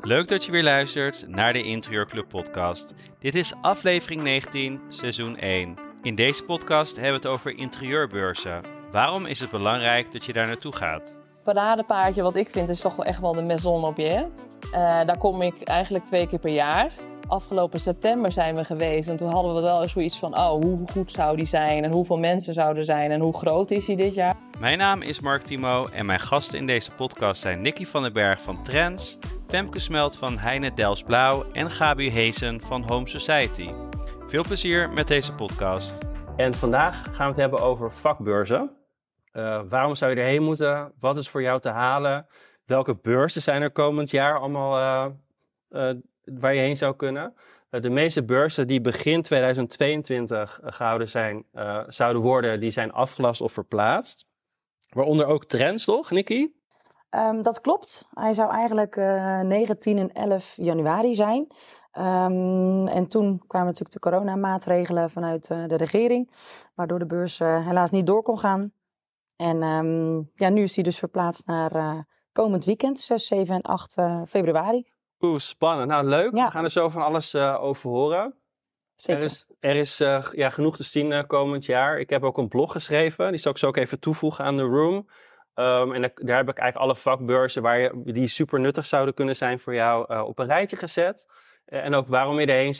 Leuk dat je weer luistert naar de Interieurclub podcast. Dit is aflevering 19, seizoen 1. In deze podcast hebben we het over interieurbeurzen. Waarom is het belangrijk dat je daar naartoe gaat? Paradepaardje wat ik vind is toch wel echt wel de Maison Objet. Uh, daar kom ik eigenlijk twee keer per jaar. Afgelopen september zijn we geweest en toen hadden we wel eens zoiets van... oh, hoe goed zou die zijn en hoeveel mensen zouden er zijn en hoe groot is hij dit jaar? Mijn naam is Mark Timo en mijn gasten in deze podcast zijn Nicky van den Berg van Trends... Femke Smelt van Heine Dels Blauw en Gabi Heesen van Home Society. Veel plezier met deze podcast. En vandaag gaan we het hebben over vakbeurzen. Uh, waarom zou je erheen moeten? Wat is voor jou te halen? Welke beurzen zijn er komend jaar allemaal uh, uh, waar je heen zou kunnen? de meeste beurzen die begin 2022 gehouden zijn, zouden worden, die zijn afgelast of verplaatst. Waaronder ook trends, toch, Nicky? Um, dat klopt. Hij zou eigenlijk uh, 9, 10 en 11 januari zijn. Um, en toen kwamen natuurlijk de coronamaatregelen vanuit de regering, waardoor de beurs helaas niet door kon gaan. En um, ja, nu is hij dus verplaatst naar komend weekend, 6, 7 en 8 februari. Oeh, spannend. Nou, leuk. Ja. We gaan er zo van alles over horen. Zeker. Er is, er is ja, genoeg te zien komend jaar. Ik heb ook een blog geschreven. Die zal ik zo ook even toevoegen aan de room. Um, en daar heb ik eigenlijk alle vakbeurzen waar je, die super nuttig zouden kunnen zijn voor jou op een rijtje gezet. En ook waarom je erheen,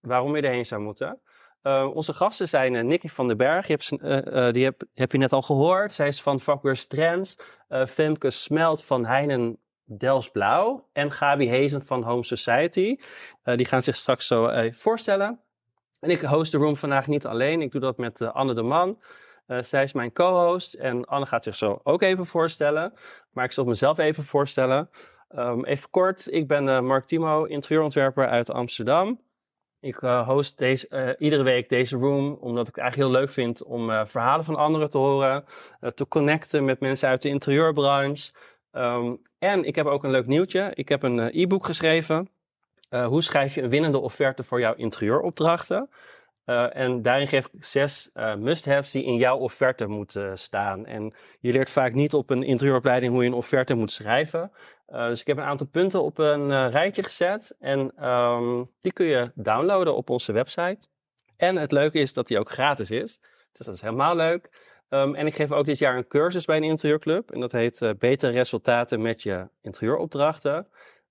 waarom je erheen zou moeten. Ehm, onze gasten zijn Nicky van den Berg, je hebt, die heb, heb, je net al gehoord. Zij is van vakbeurs Trends. Femke Smelt van Heinen Dels Blauw. En Gabi Hezen van Home Society. die gaan zich straks zo voorstellen. En ik host de room vandaag niet alleen. Ik doe dat met Anne de Man. Zij is mijn co-host en Anne gaat zich zo ook even voorstellen. Maar ik zal mezelf even voorstellen. Um, even kort, ik ben Mark Timo, interieurontwerper uit Amsterdam. Ik host deze, iedere week deze room, omdat ik het eigenlijk heel leuk vind om verhalen van anderen te horen, te connecten met mensen uit de interieurbranche. Um, en ik heb ook een leuk nieuwtje. Ik heb een e-book geschreven. hoe schrijf je een winnende offerte voor jouw interieuropdrachten? Uh, en daarin geef ik zes uh, must-haves die in jouw offerte moeten staan. En je leert vaak niet op een interieuropleiding hoe je een offerte moet schrijven. Dus ik heb een aantal punten op een rijtje gezet. En um, die kun je downloaden op onze website. En het leuke is dat die ook gratis is. Dus dat is helemaal leuk. Um, en ik geef ook dit jaar een cursus bij een interieurclub. En dat heet Betere resultaten met je interieuropdrachten.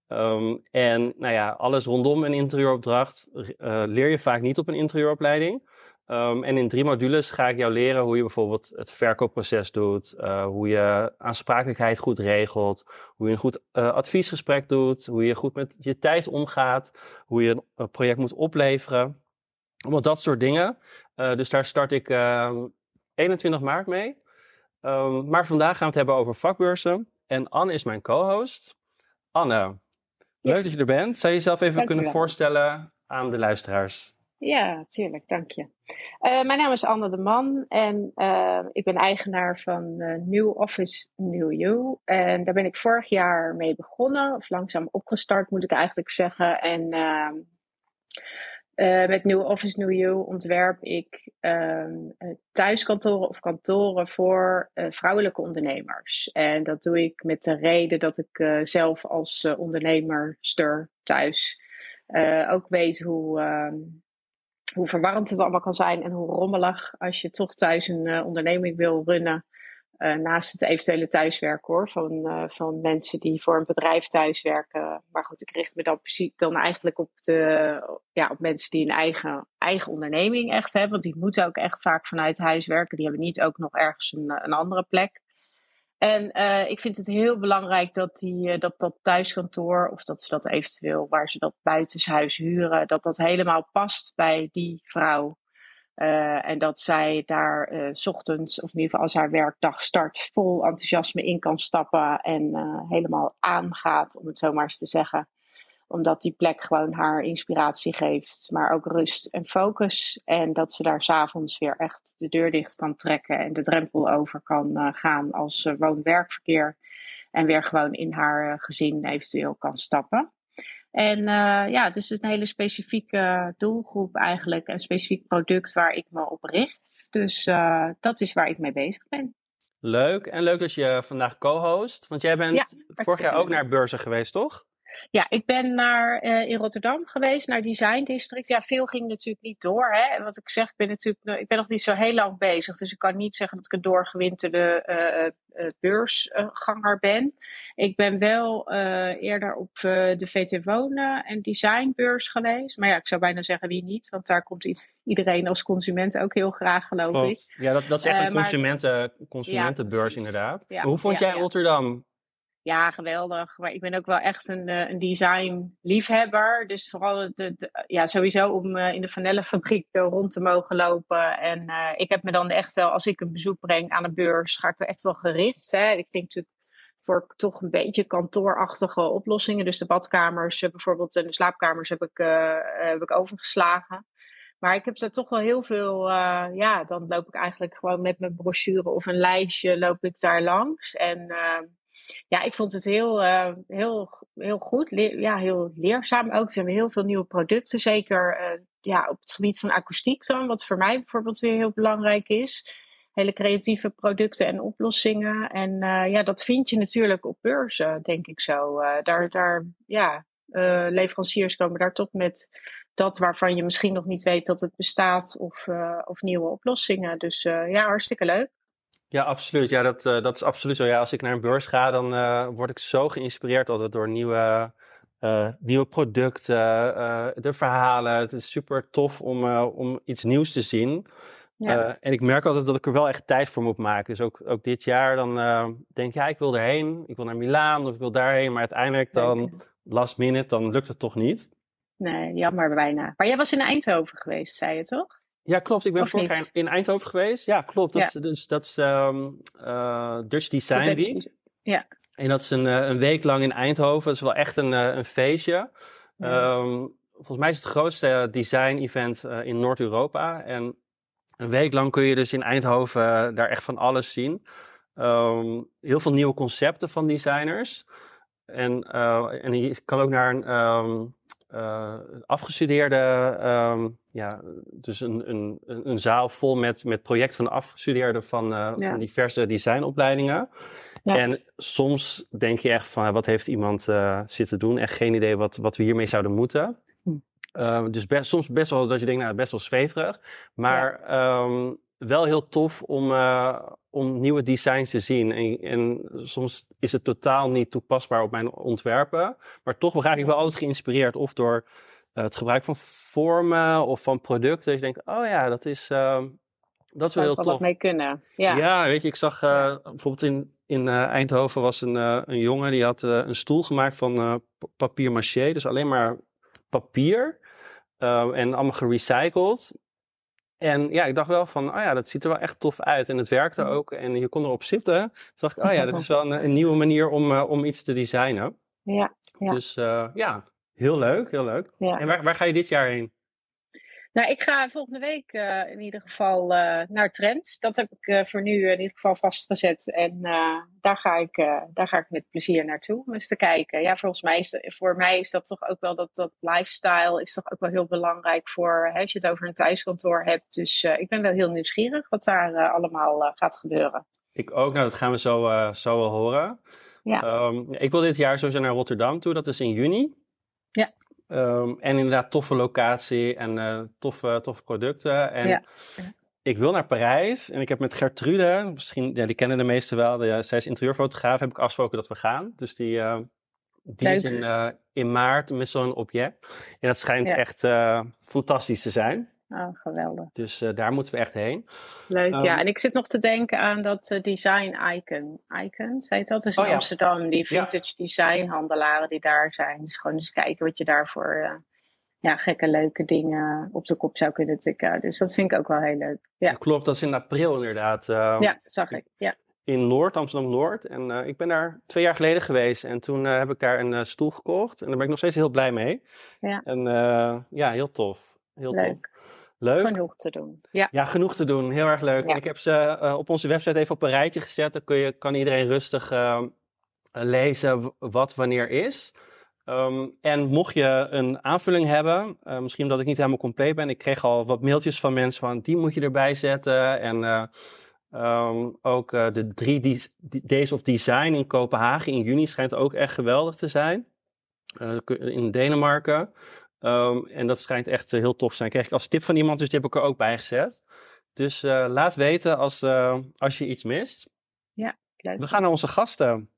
Um, en nou ja, alles rondom een interieuropdracht uh, leer je vaak niet op een interieuropleiding. Um, en in drie modules ga ik jou leren hoe je bijvoorbeeld het verkoopproces doet, uh, hoe je aansprakelijkheid goed regelt, hoe je een goed uh, adviesgesprek doet, hoe je goed met je tijd omgaat, hoe je een project moet opleveren. Allemaal dat soort dingen. dus daar start ik 21 ehm, maart mee. maar vandaag gaan we het hebben over vakbeurzen. En Anne is mijn co-host. Anne, Leuk dat je er bent. Zou je jezelf even kunnen voorstellen aan de luisteraars? Ja, tuurlijk, dank je. Uh, mijn naam is Anne de Man en uh, ik ben eigenaar van uh, New Office New You. En daar ben ik vorig jaar mee begonnen, of langzaam opgestart moet ik eigenlijk zeggen. En ehm, uh, met New Office New You ontwerp ik uh, thuiskantoren of kantoren voor uh, vrouwelijke ondernemers. En dat doe ik met de reden dat ik uh, zelf als ondernemerster thuis ook weet hoe, ehm, hoe verwarrend het allemaal kan zijn en hoe rommelig als je toch thuis een onderneming wil runnen. Uh, naast het eventuele thuiswerken hoor, van, uh, van mensen die voor een bedrijf thuiswerken. Maar goed, ik richt me dan, dan eigenlijk op, de, ja, op mensen die een eigen, eigen onderneming echt hebben. Want die moeten ook echt vaak vanuit huis werken. Die hebben niet ook nog ergens een, een andere plek. En uh, ik vind het heel belangrijk dat, die, dat dat thuiskantoor, of dat ze dat eventueel waar ze dat buitenshuis huren, dat dat helemaal past bij die vrouw. Uh, en dat zij daar uh, s ochtends, of in ieder geval als haar werkdag start, vol enthousiasme in kan stappen en uh, helemaal aangaat, om het zo maar eens te zeggen. Omdat die plek gewoon haar inspiratie geeft, maar ook rust en focus. En dat ze daar s'avonds weer echt de deur dicht kan trekken en de drempel over kan gaan als woon-werkverkeer. En weer gewoon in haar gezin eventueel kan stappen. En uh, ja, dus het is een hele specifieke doelgroep eigenlijk, een specifiek product waar ik me op richt. Dus uh, dat is waar ik mee bezig ben. Leuk. En leuk dat je vandaag co-host. Want jij bent Ja, vorig jaar ook naar beurzen geweest, toch? Ja, ik ben naar, eh, in Rotterdam geweest, naar Design District. Ja, veel ging natuurlijk niet door. Hè. Wat ik zeg, ik ben, natuurlijk, nog- ik ben nog niet zo heel lang bezig. Dus ik kan niet zeggen dat ik een doorgewinterde eh, eh, beursganger ben. Ik ben wel eerder op de VT Wonen en Designbeurs geweest. Maar ja, ik zou bijna zeggen wie niet. Want daar komt iedereen als consument ook heel graag, geloof ik. Ja, dat, dat is echt een maar- consumenten, consumentenbeurs inderdaad. Ja, Hoe vond ja, jij. Rotterdam? Ja, geweldig. Maar ik ben ook wel echt een, eh, een design-liefhebber. Dus vooral de, de- ja, sowieso om eh, in de vanellenfabriek eh, rond te mogen lopen. En eh, ik heb me dan echt wel, als ik een bezoek breng aan een beurs, ga ik er echt wel gericht. Hè. Ik denk natuurlijk voor toch een beetje kantoorachtige oplossingen. Dus de badkamers eh, bijvoorbeeld en de slaapkamers heb ik, eh, heb ik overgeslagen. Maar ik heb er toch wel heel veel, eh, ja, dan loop ik eigenlijk gewoon met mijn brochure of een lijstje loop ik daar langs. En eh, ja, ik vond het heel, eh, heel, heel goed, ja, heel leerzaam ook. Ze hebben heel veel nieuwe producten, zeker eh, ja, op het gebied van akoestiek dan, wat voor mij bijvoorbeeld weer heel belangrijk is. Hele creatieve producten en oplossingen. En eh, ja, dat vind je natuurlijk op beurzen, denk ik zo. Daar, daar, ja, leveranciers komen daar tot met dat waarvan je misschien nog niet weet dat het bestaat of, of nieuwe oplossingen. Dus ja, hartstikke leuk. Ja, absoluut. Ja, dat, eh, dat is absoluut zo. Ja, als ik naar een beurs ga, dan eh, word ik zo geïnspireerd altijd door nieuwe, eh, nieuwe producten, de verhalen. Het is super tof om, om iets nieuws te zien. Ja. En ik merk altijd dat ik er wel echt tijd voor moet maken. Dus ook, ook dit jaar dan denk ik, ja, ik wil erheen. Ik wil naar Milaan of ik wil daarheen. Maar uiteindelijk dan, last minute, dan lukt het toch niet. Nee, jammer bijna. Maar jij was in Eindhoven geweest, zei je toch? Ja, klopt. Ik ben vorig jaar in Eindhoven geweest. Ja, klopt. Dat Ja. is, dus, dat is ehm, eh, Dutch Design Week. Ja. En dat is een, eh, een week lang in Eindhoven. Dat is wel echt een, eh, een feestje. Ja. Ehm, volgens mij is het het grootste design-event in Noord-Europa. En een week lang kun je dus in Eindhoven daar echt van alles zien. Ehm, heel veel nieuwe concepten van designers. En, en je kan ook naar een eh, afgestudeerde, ehm, ja, dus een, een, een zaal vol met, met projecten van afgestudeerden van, eh, Ja. van diverse designopleidingen. Ja. En soms denk je echt van, wat heeft iemand eh, zitten doen? Echt geen idee wat, wat we hiermee zouden moeten. Hm. Eh, dus best, soms best wel dat je denkt, nou, best wel zweverig. Maar ehm, wel heel tof om, eh, om nieuwe designs te zien. En, en soms is het totaal niet toepasbaar op mijn ontwerpen. Maar toch raak ik wel altijd geïnspireerd. Of door eh, het gebruik van vormen of van producten. Dat je denkt, oh ja, dat is, ehm, dat is wel heel tof. wat mee kunnen. Ja. Ja, weet je, ik zag eh, bijvoorbeeld in, in Eindhoven was een, een jongen die had een stoel gemaakt van papier maché. Dus alleen maar papier en allemaal gerecycled. En ja, ik dacht wel van, oh ja, dat ziet er wel echt tof uit. En het werkte ook en je kon erop zitten. Toen dacht ik, oh ja, dat is wel een, een nieuwe manier om, eh, om iets te designen. Ja, Ja. Dus eh, ja, heel leuk, heel leuk. ja. En waar, waar ga je dit jaar heen? Nou, ik ga volgende week eh, in ieder geval eh, naar Trends. Dat heb ik eh, voor nu in ieder geval vastgezet. En daar, ga ik, daar ga ik met plezier naartoe om eens te kijken. Ja, volgens mij is, voor mij is dat toch ook wel dat, dat lifestyle is toch ook wel heel belangrijk voor hè, als je het over een thuiskantoor hebt. Dus ik ben wel heel nieuwsgierig wat daar allemaal gaat gebeuren. Ik ook, nou dat gaan we zo, zo wel horen. Ja. Ehm, ik wil dit jaar sowieso naar Rotterdam toe, dat is in juni. Ja. Ehm, en inderdaad toffe locatie en eh, toffe, toffe producten. En Ja. Ik wil naar Parijs en ik heb met Gertrude, misschien, ja, die kennen de meesten wel, de, zij is interieurfotograaf, heb ik afgesproken dat we gaan. Dus die, eh, die is in, eh, in maart met zo'n object. En dat schijnt Ja. echt fantastisch te zijn. Oh, geweldig. Dus eh, daar moeten we echt heen. Leuk, Ehm, ja. En ik zit nog te denken aan dat eh, design icon. Icon, zei het dat? is in Oh ja. Amsterdam. Die Ja. vintage designhandelaren die daar zijn. Dus gewoon eens kijken wat je daarvoor eh, ja, gekke leuke dingen op de kop zou kunnen tikken. Dus dat vind ik ook wel heel leuk. Ja, Klopt, dat is in april inderdaad. eh, ja zag ik. Ja. in Noord, Amsterdam-Noord. En ik ben daar twee jaar geleden geweest. En toen heb ik daar een stoel gekocht. En daar ben ik nog steeds heel blij mee. Ja. En ja, heel tof. Heel tof. Leuk. Genoeg te doen. Ja, Ja, genoeg te doen. Heel erg leuk. Ja. Ik heb ze eh, op onze website even op een rijtje gezet. Dan kun je, kan iedereen rustig eh, lezen wat wanneer is. Ehm, en mocht je een aanvulling hebben, eh, misschien omdat ik niet helemaal compleet ben. Ik kreeg al wat mailtjes van mensen van die moet je erbij zetten. En eh, Ehm, ook de 3 Days of Design in Kopenhagen in juni schijnt ook echt geweldig te zijn. In Denemarken. Um, en dat schijnt echt heel tof te zijn. Kreeg ik als tip van iemand, dus die heb ik er ook bij gezet. Dus uh, laat weten als, als je iets mist. Ja, We gaan naar onze gasten.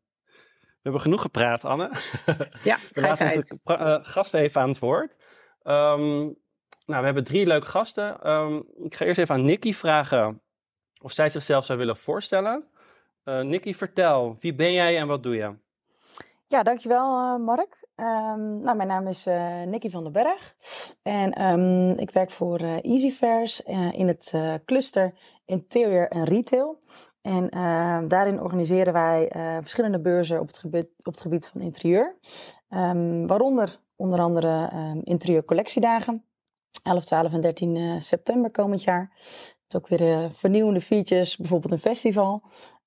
We hebben genoeg gepraat, Anne. Ja, We laten onze uh, gasten even aan het woord. Um, nou, we hebben drie leuke gasten. Um, ik ga eerst even aan Nikki vragen of zij zichzelf zou willen voorstellen. Nikki, vertel, wie ben jij en wat doe je? Ja, dankjewel uh, Mark. Um, nou, mijn naam is uh, Nikki van den Berg en um, ik werk voor uh, Easyfairs in het cluster Interior en Retail. En daarin organiseren wij verschillende beurzen op het gebied, op het gebied van interieur. Waaronder onder andere interieurcollectiedagen. 11, 12 en 13 september komend jaar ook weer vernieuwende features, bijvoorbeeld een festival.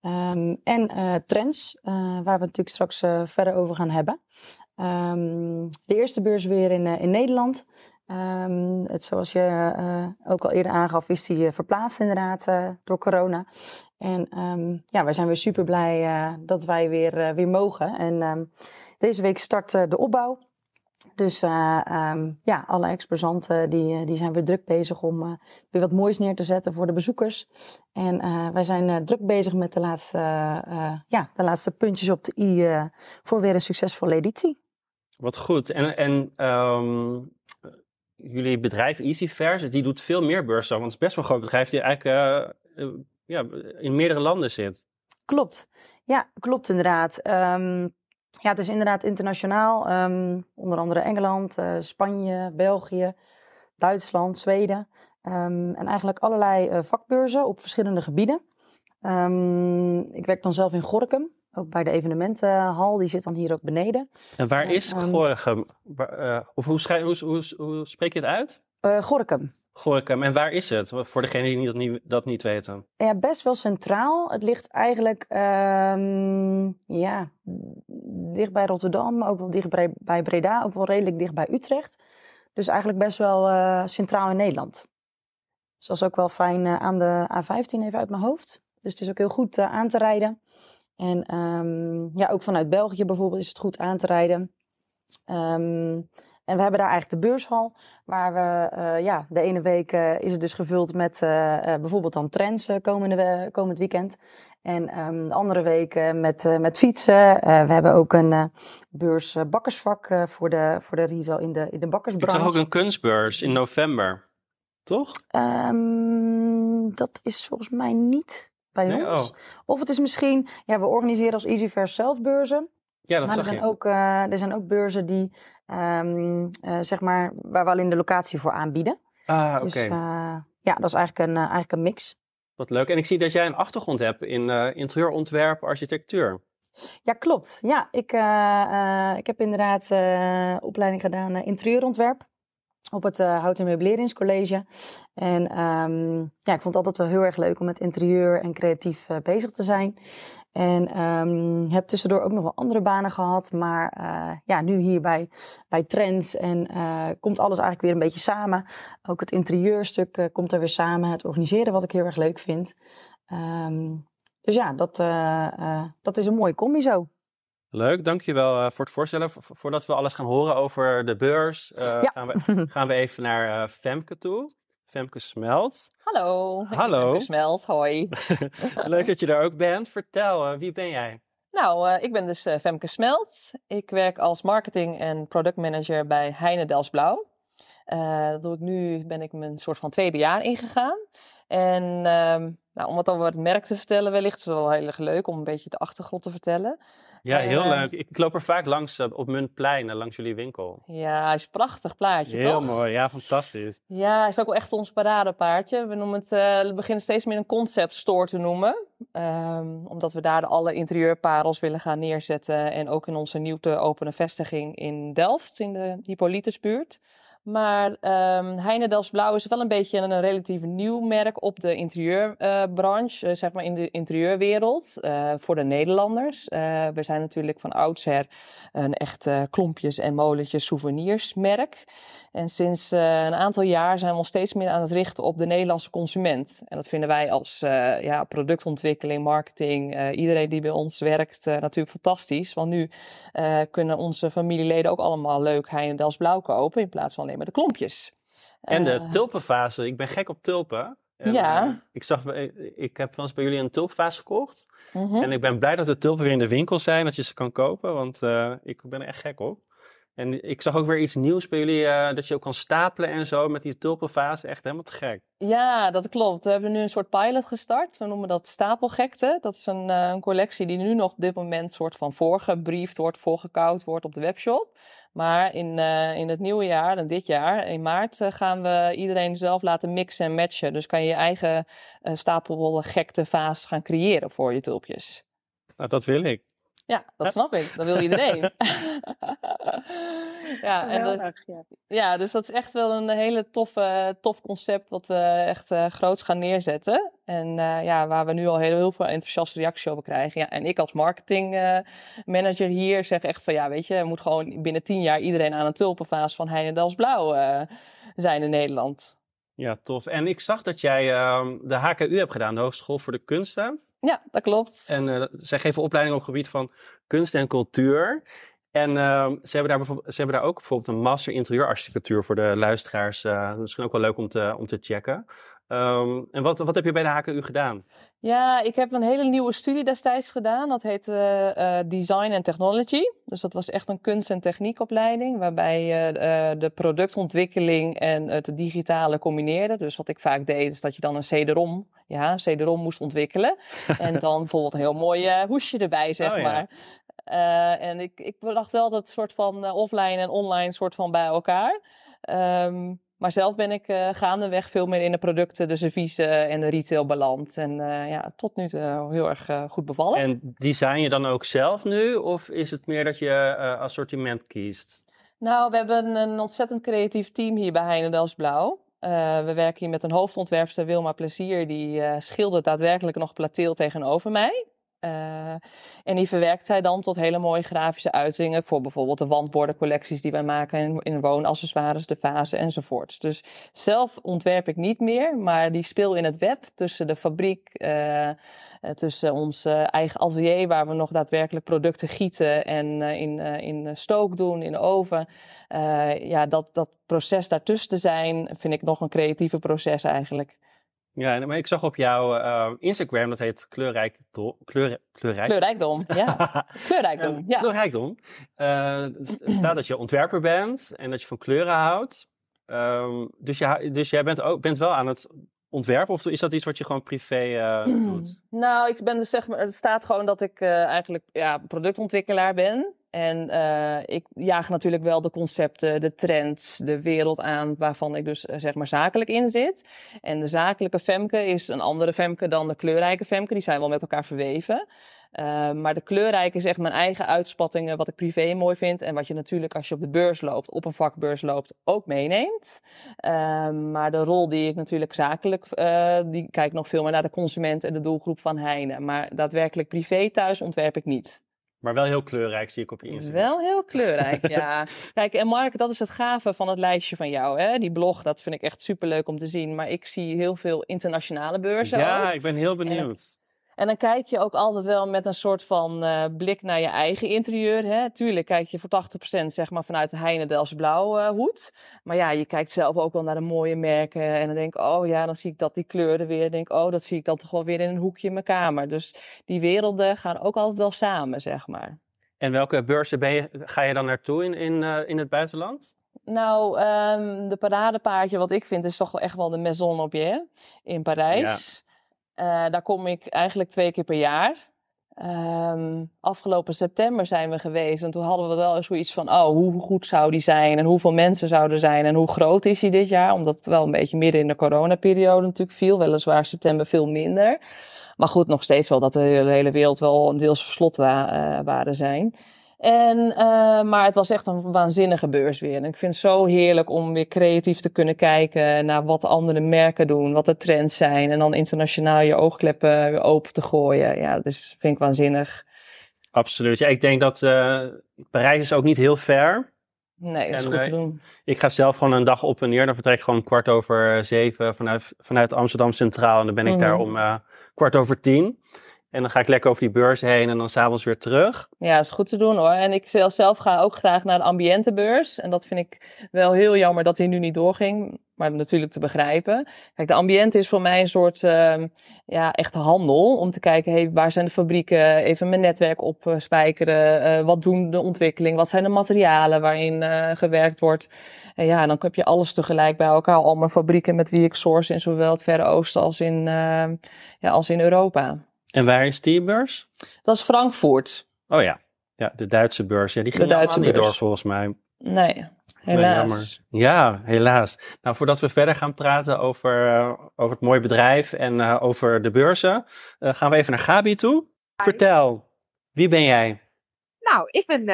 Um, en uh, trends, uh, waar we het natuurlijk straks verder over gaan hebben. Um, de eerste beurs weer in, in Nederland. Um, het, zoals je ook al eerder aangaf, is die verplaatst inderdaad door corona. En ja, wij zijn weer super blij dat wij weer, weer mogen. En deze week start de opbouw. Dus uh, um, ja, alle exposanten die, die zijn weer druk bezig om uh, weer wat moois neer te zetten voor de bezoekers. En uh, wij zijn druk bezig met de laatste, ja, de laatste puntjes op de i voor weer een succesvolle editie. Wat goed. En, en um, jullie bedrijf EasyFairs, die doet veel meer beurzen. Want het is best wel een groot bedrijf die eigenlijk ja, in meerdere landen zit. Klopt. Ja, klopt inderdaad. Um, ja, het is inderdaad internationaal. Um, onder andere Engeland, uh, Spanje, België, Duitsland, Zweden. Um, en eigenlijk allerlei uh, vakbeurzen op verschillende gebieden. Um, ik werk dan zelf in Gorkum, ook bij de evenementenhal. Die zit dan hier ook beneden. En waar en, is Gorkum? Uh, of hoe, hoe, hoe, hoe, spreek je het uit? Gorkum. Gorkum. En waar is het? Voor degenen die dat niet, dat niet weten. Ja, best wel centraal. Het ligt eigenlijk um, ja, dicht bij Rotterdam, ook wel dicht bij Breda, ook wel redelijk dicht bij Utrecht. Dus eigenlijk best wel uh, centraal in Nederland. Dus dat is ook wel fijn uh, aan de A15 even uit mijn hoofd. Dus het is ook heel goed uh, aan te rijden. En um, ja, ook vanuit België bijvoorbeeld is het goed aan te rijden. Um, en we hebben daar eigenlijk de beurshal, waar we, uh, ja, de ene week uh, is het dus gevuld met uh, bijvoorbeeld dan trends komende, komend weekend. En um, de andere week met, met fietsen. we hebben ook een beurs bakkersvak voor, de, voor de retail in de, in de bakkersbranche. Ik zag ook een kunstbeurs in november, toch? Um, dat is volgens mij niet bij nee, ons. Oh. Of het is misschien, ja, we organiseren als EasyFair zelf beurzen. Ja, dat maar zag er zijn, je. Ook, uh, er zijn ook beurzen die, um, uh, zeg maar, waar we alleen de locatie voor aanbieden. Ah, oké. Dus ja, dat is eigenlijk een, eigenlijk een mix. Wat leuk. En ik zie dat jij een achtergrond hebt in interieurontwerp, architectuur. Ja, klopt. Ja, ik, ik heb inderdaad opleiding gedaan interieurontwerp op het uh, Hout- en Meubeleringscollege. En um, ja, ik vond het altijd wel heel erg leuk om met interieur en creatief uh, bezig te zijn. En um, heb tussendoor ook nog wel andere banen gehad. Maar uh, ja, nu hier bij, bij Trends en komt alles eigenlijk weer een beetje samen. Ook het interieurstuk komt er weer samen. Het organiseren wat ik heel erg leuk vind. Um, dus ja, dat, dat is een mooie combi zo. Leuk, dankjewel voor het voorstellen. voordat we alles gaan horen over de beurs, ja. gaan, we, gaan we even naar Femke toe. Femke Smelt. Hallo. Hallo. Femke Smelt, hoi. Leuk dat je er ook bent. Vertel, wie ben jij? Nou, ik ben dus Femke Smelt. Ik werk als marketing en product manager bij Heine Delsblauw. dat doe ik nu, ben ik mijn soort van tweede jaar ingegaan. En uh, nou, om wat over het merk te vertellen, wellicht is het wel heel erg leuk om een beetje de achtergrond te vertellen. Ja, heel uh, leuk. Ik loop er vaak langs uh, op Muntplein, langs jullie winkel. Ja, hij is een prachtig plaatje, heel toch? Heel mooi, ja, fantastisch. Ja, hij is ook wel echt ons paradepaardje. We noemen het, uh, we beginnen steeds meer een concept store te noemen. Um, omdat we daar de alle interieurparels willen gaan neerzetten. En ook in onze nieuw te openen vestiging in Delft, in de Hippolytusbuurt Maar um, Heine Blauw is wel een beetje een, relatief nieuw merk op de interieurbranche, uh, zeg maar in de interieurwereld, uh, voor de Nederlanders. Uh, we zijn natuurlijk van oudsher een echt klompjes en molentjes souvenirsmerk. En sinds een aantal jaar zijn we ons steeds meer aan het richten op de Nederlandse consument. En dat vinden wij als ja, productontwikkeling, marketing, iedereen die bij ons werkt natuurlijk fantastisch. Want nu kunnen onze familieleden ook allemaal leuk Heine Blauw kopen in plaats van maar de klompjes. En de uh, tulpenfase. Ik ben gek op tulpen. En, ja. Uh, ik, zag, ik heb wel eens bij jullie een tulpenfase gekocht. Mm -hmm. En ik ben blij dat de tulpen weer in de winkel zijn, dat je ze kan kopen. Want uh, ik ben er echt gek op. En ik zag ook weer iets nieuws bij jullie, uh, dat je ook kan stapelen en zo met die tulpenfase. Echt helemaal te gek. Ja, dat klopt. We hebben nu een soort pilot gestart. We noemen dat stapelgekte. Dat is een, uh, een collectie die nu nog op dit moment soort van voorgebriefd wordt, voorgekoud wordt op de webshop. Maar in, uh, in het nieuwe jaar, en dit jaar, in maart, uh, gaan we iedereen zelf laten mixen en matchen. Dus kan je je eigen uh, gekte gaan creëren voor je tulpjes. Nou, dat wil ik. Ja, dat snap ik. Dat wil iedereen. ja, en de, ja. ja, dus dat is echt wel een hele toffe, tof concept wat we echt uh, groots gaan neerzetten. En uh, ja, waar we nu al heel, heel veel enthousiaste reacties over krijgen. Ja, en ik als marketing uh, manager hier zeg echt van ja, weet je, er moet gewoon binnen tien jaar iedereen aan een tulpenvaas van Heinendals Blauw zijn in Nederland. Ja, tof. En ik zag dat jij ehm, de HKU hebt gedaan, de Hogeschool voor de Kunsten. Ja, dat klopt. En uh, zij geven opleiding op het gebied van kunst en cultuur. En uh, ze, hebben daar ze hebben daar ook bijvoorbeeld een master interieurarchitectuur voor de luisteraars. Uh, misschien ook wel leuk om te, om te checken. Um, en wat, wat heb je bij de HKU gedaan? Ja, ik heb een hele nieuwe studie destijds gedaan. Dat heet uh, Design and Technology. Dus dat was echt een kunst- en techniekopleiding. Waarbij je uh, de productontwikkeling en het digitale combineerde. Dus wat ik vaak deed, is dat je dan een CD-ROM, ja, CD-ROM moest ontwikkelen. en dan bijvoorbeeld een heel mooi hoesje erbij, zeg oh, maar. En ik, ik wel dat soort van offline en online soort van bij elkaar. Um, maar zelf ben ik uh, gaandeweg veel meer in de producten, de serviezen en de retail beland. En uh, ja, tot nu toe heel erg uh, goed bevallen. En design je dan ook zelf nu? Of is het meer dat je assortiment kiest? Nou, we hebben een ontzettend creatief team hier bij Heinendels Blauw. we werken hier met een hoofdontwerpster, Wilma Plezier. Die schildert daadwerkelijk nog plateel tegenover mij. Uh, en die verwerkt zij dan tot hele mooie grafische uitingen voor bijvoorbeeld de wandbordencollecties die wij maken in, in woonaccessoires, de vazen enzovoorts. Dus zelf ontwerp ik niet meer, maar die speel in het web tussen de fabriek, uh, tussen ons eigen atelier waar we nog daadwerkelijk producten gieten en in, in stook doen, in de oven. ja, dat, dat proces daartussen te zijn vind ik nog een creatieve proces eigenlijk. Ja, maar ik zag op jouw uh, Instagram, dat heet kleurrijk, kleur, kleurrijk. Kleurrijkdom, ja. kleurrijkdom, ja. Kleurrijkdom. Uh, staat dat je ontwerper bent en dat je van kleuren houdt. Um, dus, je, dus jij bent, ook, bent wel aan het ontwerpen of is dat iets wat je gewoon privé uh, doet? Nou, ik ben dus zeg maar, het staat gewoon dat ik eigenlijk ja, productontwikkelaar ben. En uh, ik jaag natuurlijk wel de concepten, de trends, de wereld aan waarvan ik dus uh, zeg maar zakelijk in zit. En de zakelijke Femke is een andere Femke dan de kleurrijke Femke. Die zijn wel met elkaar verweven. Uh, maar de kleurrijke is echt mijn eigen uitspattingen, wat ik privé mooi vind. En wat je natuurlijk als je op de beurs loopt, op een vakbeurs loopt, ook meeneemt. maar de rol die ik natuurlijk zakelijk, die kijk nog veel meer naar de consument en de doelgroep van Heine. Maar daadwerkelijk privé thuis ontwerp ik niet. Maar wel heel kleurrijk, zie ik op je Instagram. Wel heel kleurrijk, ja. Kijk, en Mark, dat is het gave van het lijstje van jou. Hè? Die blog, dat vind ik echt superleuk om te zien. Maar ik zie heel veel internationale beurzen Ja, ook. ik ben heel benieuwd. En dan kijk je ook altijd wel met een soort van uh, blik naar je eigen interieur. Hè? Tuurlijk kijk je voor 80% zeg maar vanuit de Heinendels blauw uh, hoed. Maar ja, je kijkt zelf ook wel naar de mooie merken. En dan denk ik, oh ja, dan zie ik dat die kleuren weer. Dan denk ik, oh, dat zie ik dan toch wel weer in een hoekje in mijn kamer. Dus die werelden gaan ook altijd wel samen, zeg maar. En welke beurzen ben je, ga je dan naartoe in, in, uh, in het buitenland? Nou, um, de paradepaardje wat ik vind is toch wel echt wel de Maison Objet in Parijs. Ja. Uh, daar kom ik eigenlijk twee keer per jaar. Um, afgelopen september zijn we geweest en toen hadden we wel zoiets van: oh, hoe goed zou die zijn en hoeveel mensen zouden zijn en hoe groot is hij dit jaar? Omdat het wel een beetje midden in de coronaperiode natuurlijk viel, weliswaar september veel minder. Maar goed, nog steeds wel dat de hele wereld wel een deels versloten wa uh, waren zijn. En, uh, maar het was echt een waanzinnige beurs weer. En ik vind het zo heerlijk om weer creatief te kunnen kijken naar wat andere merken doen, wat de trends zijn. En dan internationaal je oogkleppen weer open te gooien. Ja, dus vind ik waanzinnig. Absoluut. Ja, ik denk dat uh, Parijs is ook niet heel ver. Nee, dat is en, goed te doen. Ik ga zelf gewoon een dag op en neer. Dan vertrek ik gewoon kwart over zeven vanuit, vanuit Amsterdam Centraal. En dan ben ik mm -hmm. daar om uh, kwart over tien. En dan ga ik lekker over die beurs heen en dan s'avonds weer terug. Ja, dat is goed te doen hoor. En ik zelf ga ook graag naar de ambiëntebeurs. En dat vind ik wel heel jammer dat hij nu niet doorging. Maar natuurlijk te begrijpen. Kijk, de ambiënte is voor mij een soort uh, ja, echte handel. Om te kijken, hey, waar zijn de fabrieken? Even mijn netwerk opspijkeren. Uh, wat doen de ontwikkeling? Wat zijn de materialen waarin uh, gewerkt wordt? En ja, dan heb je alles tegelijk bij elkaar. Al mijn fabrieken met wie ik source in zowel het Verre Oosten als in, uh, ja, als in Europa. En waar is die beurs? Dat is Frankfurt. Oh ja, ja de Duitse beurs. Ja, die ging Duitse niet door volgens mij. Nee, helaas. Nee, ja, helaas. Nou, voordat we verder gaan praten over, uh, over het mooie bedrijf en uh, over de beurzen, uh, gaan we even naar Gabi toe. Hi. Vertel, wie ben jij? Nou, ik ben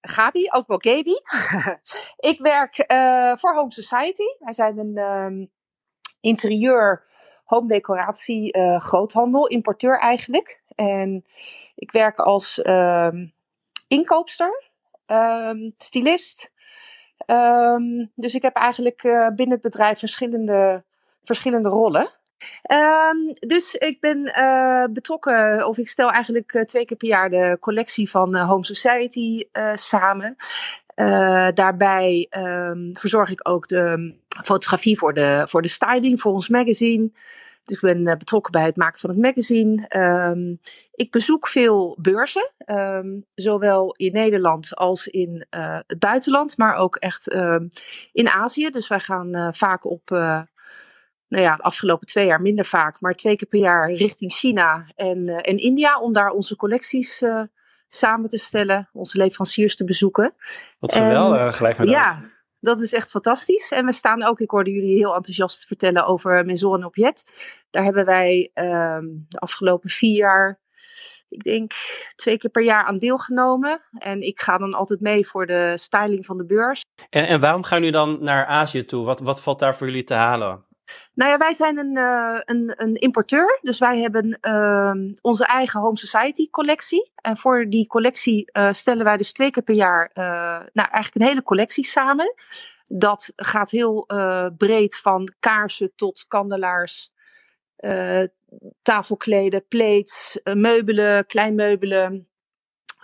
Gabi, ook wel Gaby. ik werk voor Home Society. Wij zijn een um, interieur home decoratie uh, groothandel, importeur eigenlijk. En ik werk als um, inkoopster, um, stylist. Um, dus ik heb eigenlijk uh, binnen het bedrijf verschillende, verschillende rollen. Dus ik ben uh, betrokken, of ik stel eigenlijk twee keer per jaar de collectie van Home Society samen. Daarbij um, verzorg ik ook de fotografie voor de, voor de styling, voor ons magazine. Dus ik ben betrokken bij het maken van het magazine. Um, ik bezoek veel beurzen, zowel in Nederland als in het buitenland, maar ook echt in Azië. Dus wij gaan vaak op nou ja, de afgelopen twee jaar minder vaak, maar twee keer per jaar richting China en, en India om daar onze collecties uh, samen te stellen, onze leveranciers te bezoeken. Wat geweldig, uh, gelijk met Ja, dat is echt fantastisch. En we staan ook, ik hoorde jullie heel enthousiast vertellen over Maison en Objet. Daar hebben wij um, de afgelopen vier jaar, ik denk twee keer per jaar aan deelgenomen. En ik ga dan altijd mee voor de styling van de beurs. En, en waarom gaan jullie dan naar Azië toe? Wat, wat valt daar voor jullie te halen? Nou ja, wij zijn een, uh, een, een, importeur. Dus wij hebben uh, onze eigen Home Society collectie. En voor die collectie uh, stellen wij dus twee keer per jaar uh, nou, eigenlijk een hele collectie samen. Dat gaat heel breed van kaarsen tot kandelaars, tafelkleden, plates, meubelen, kleinmeubelen,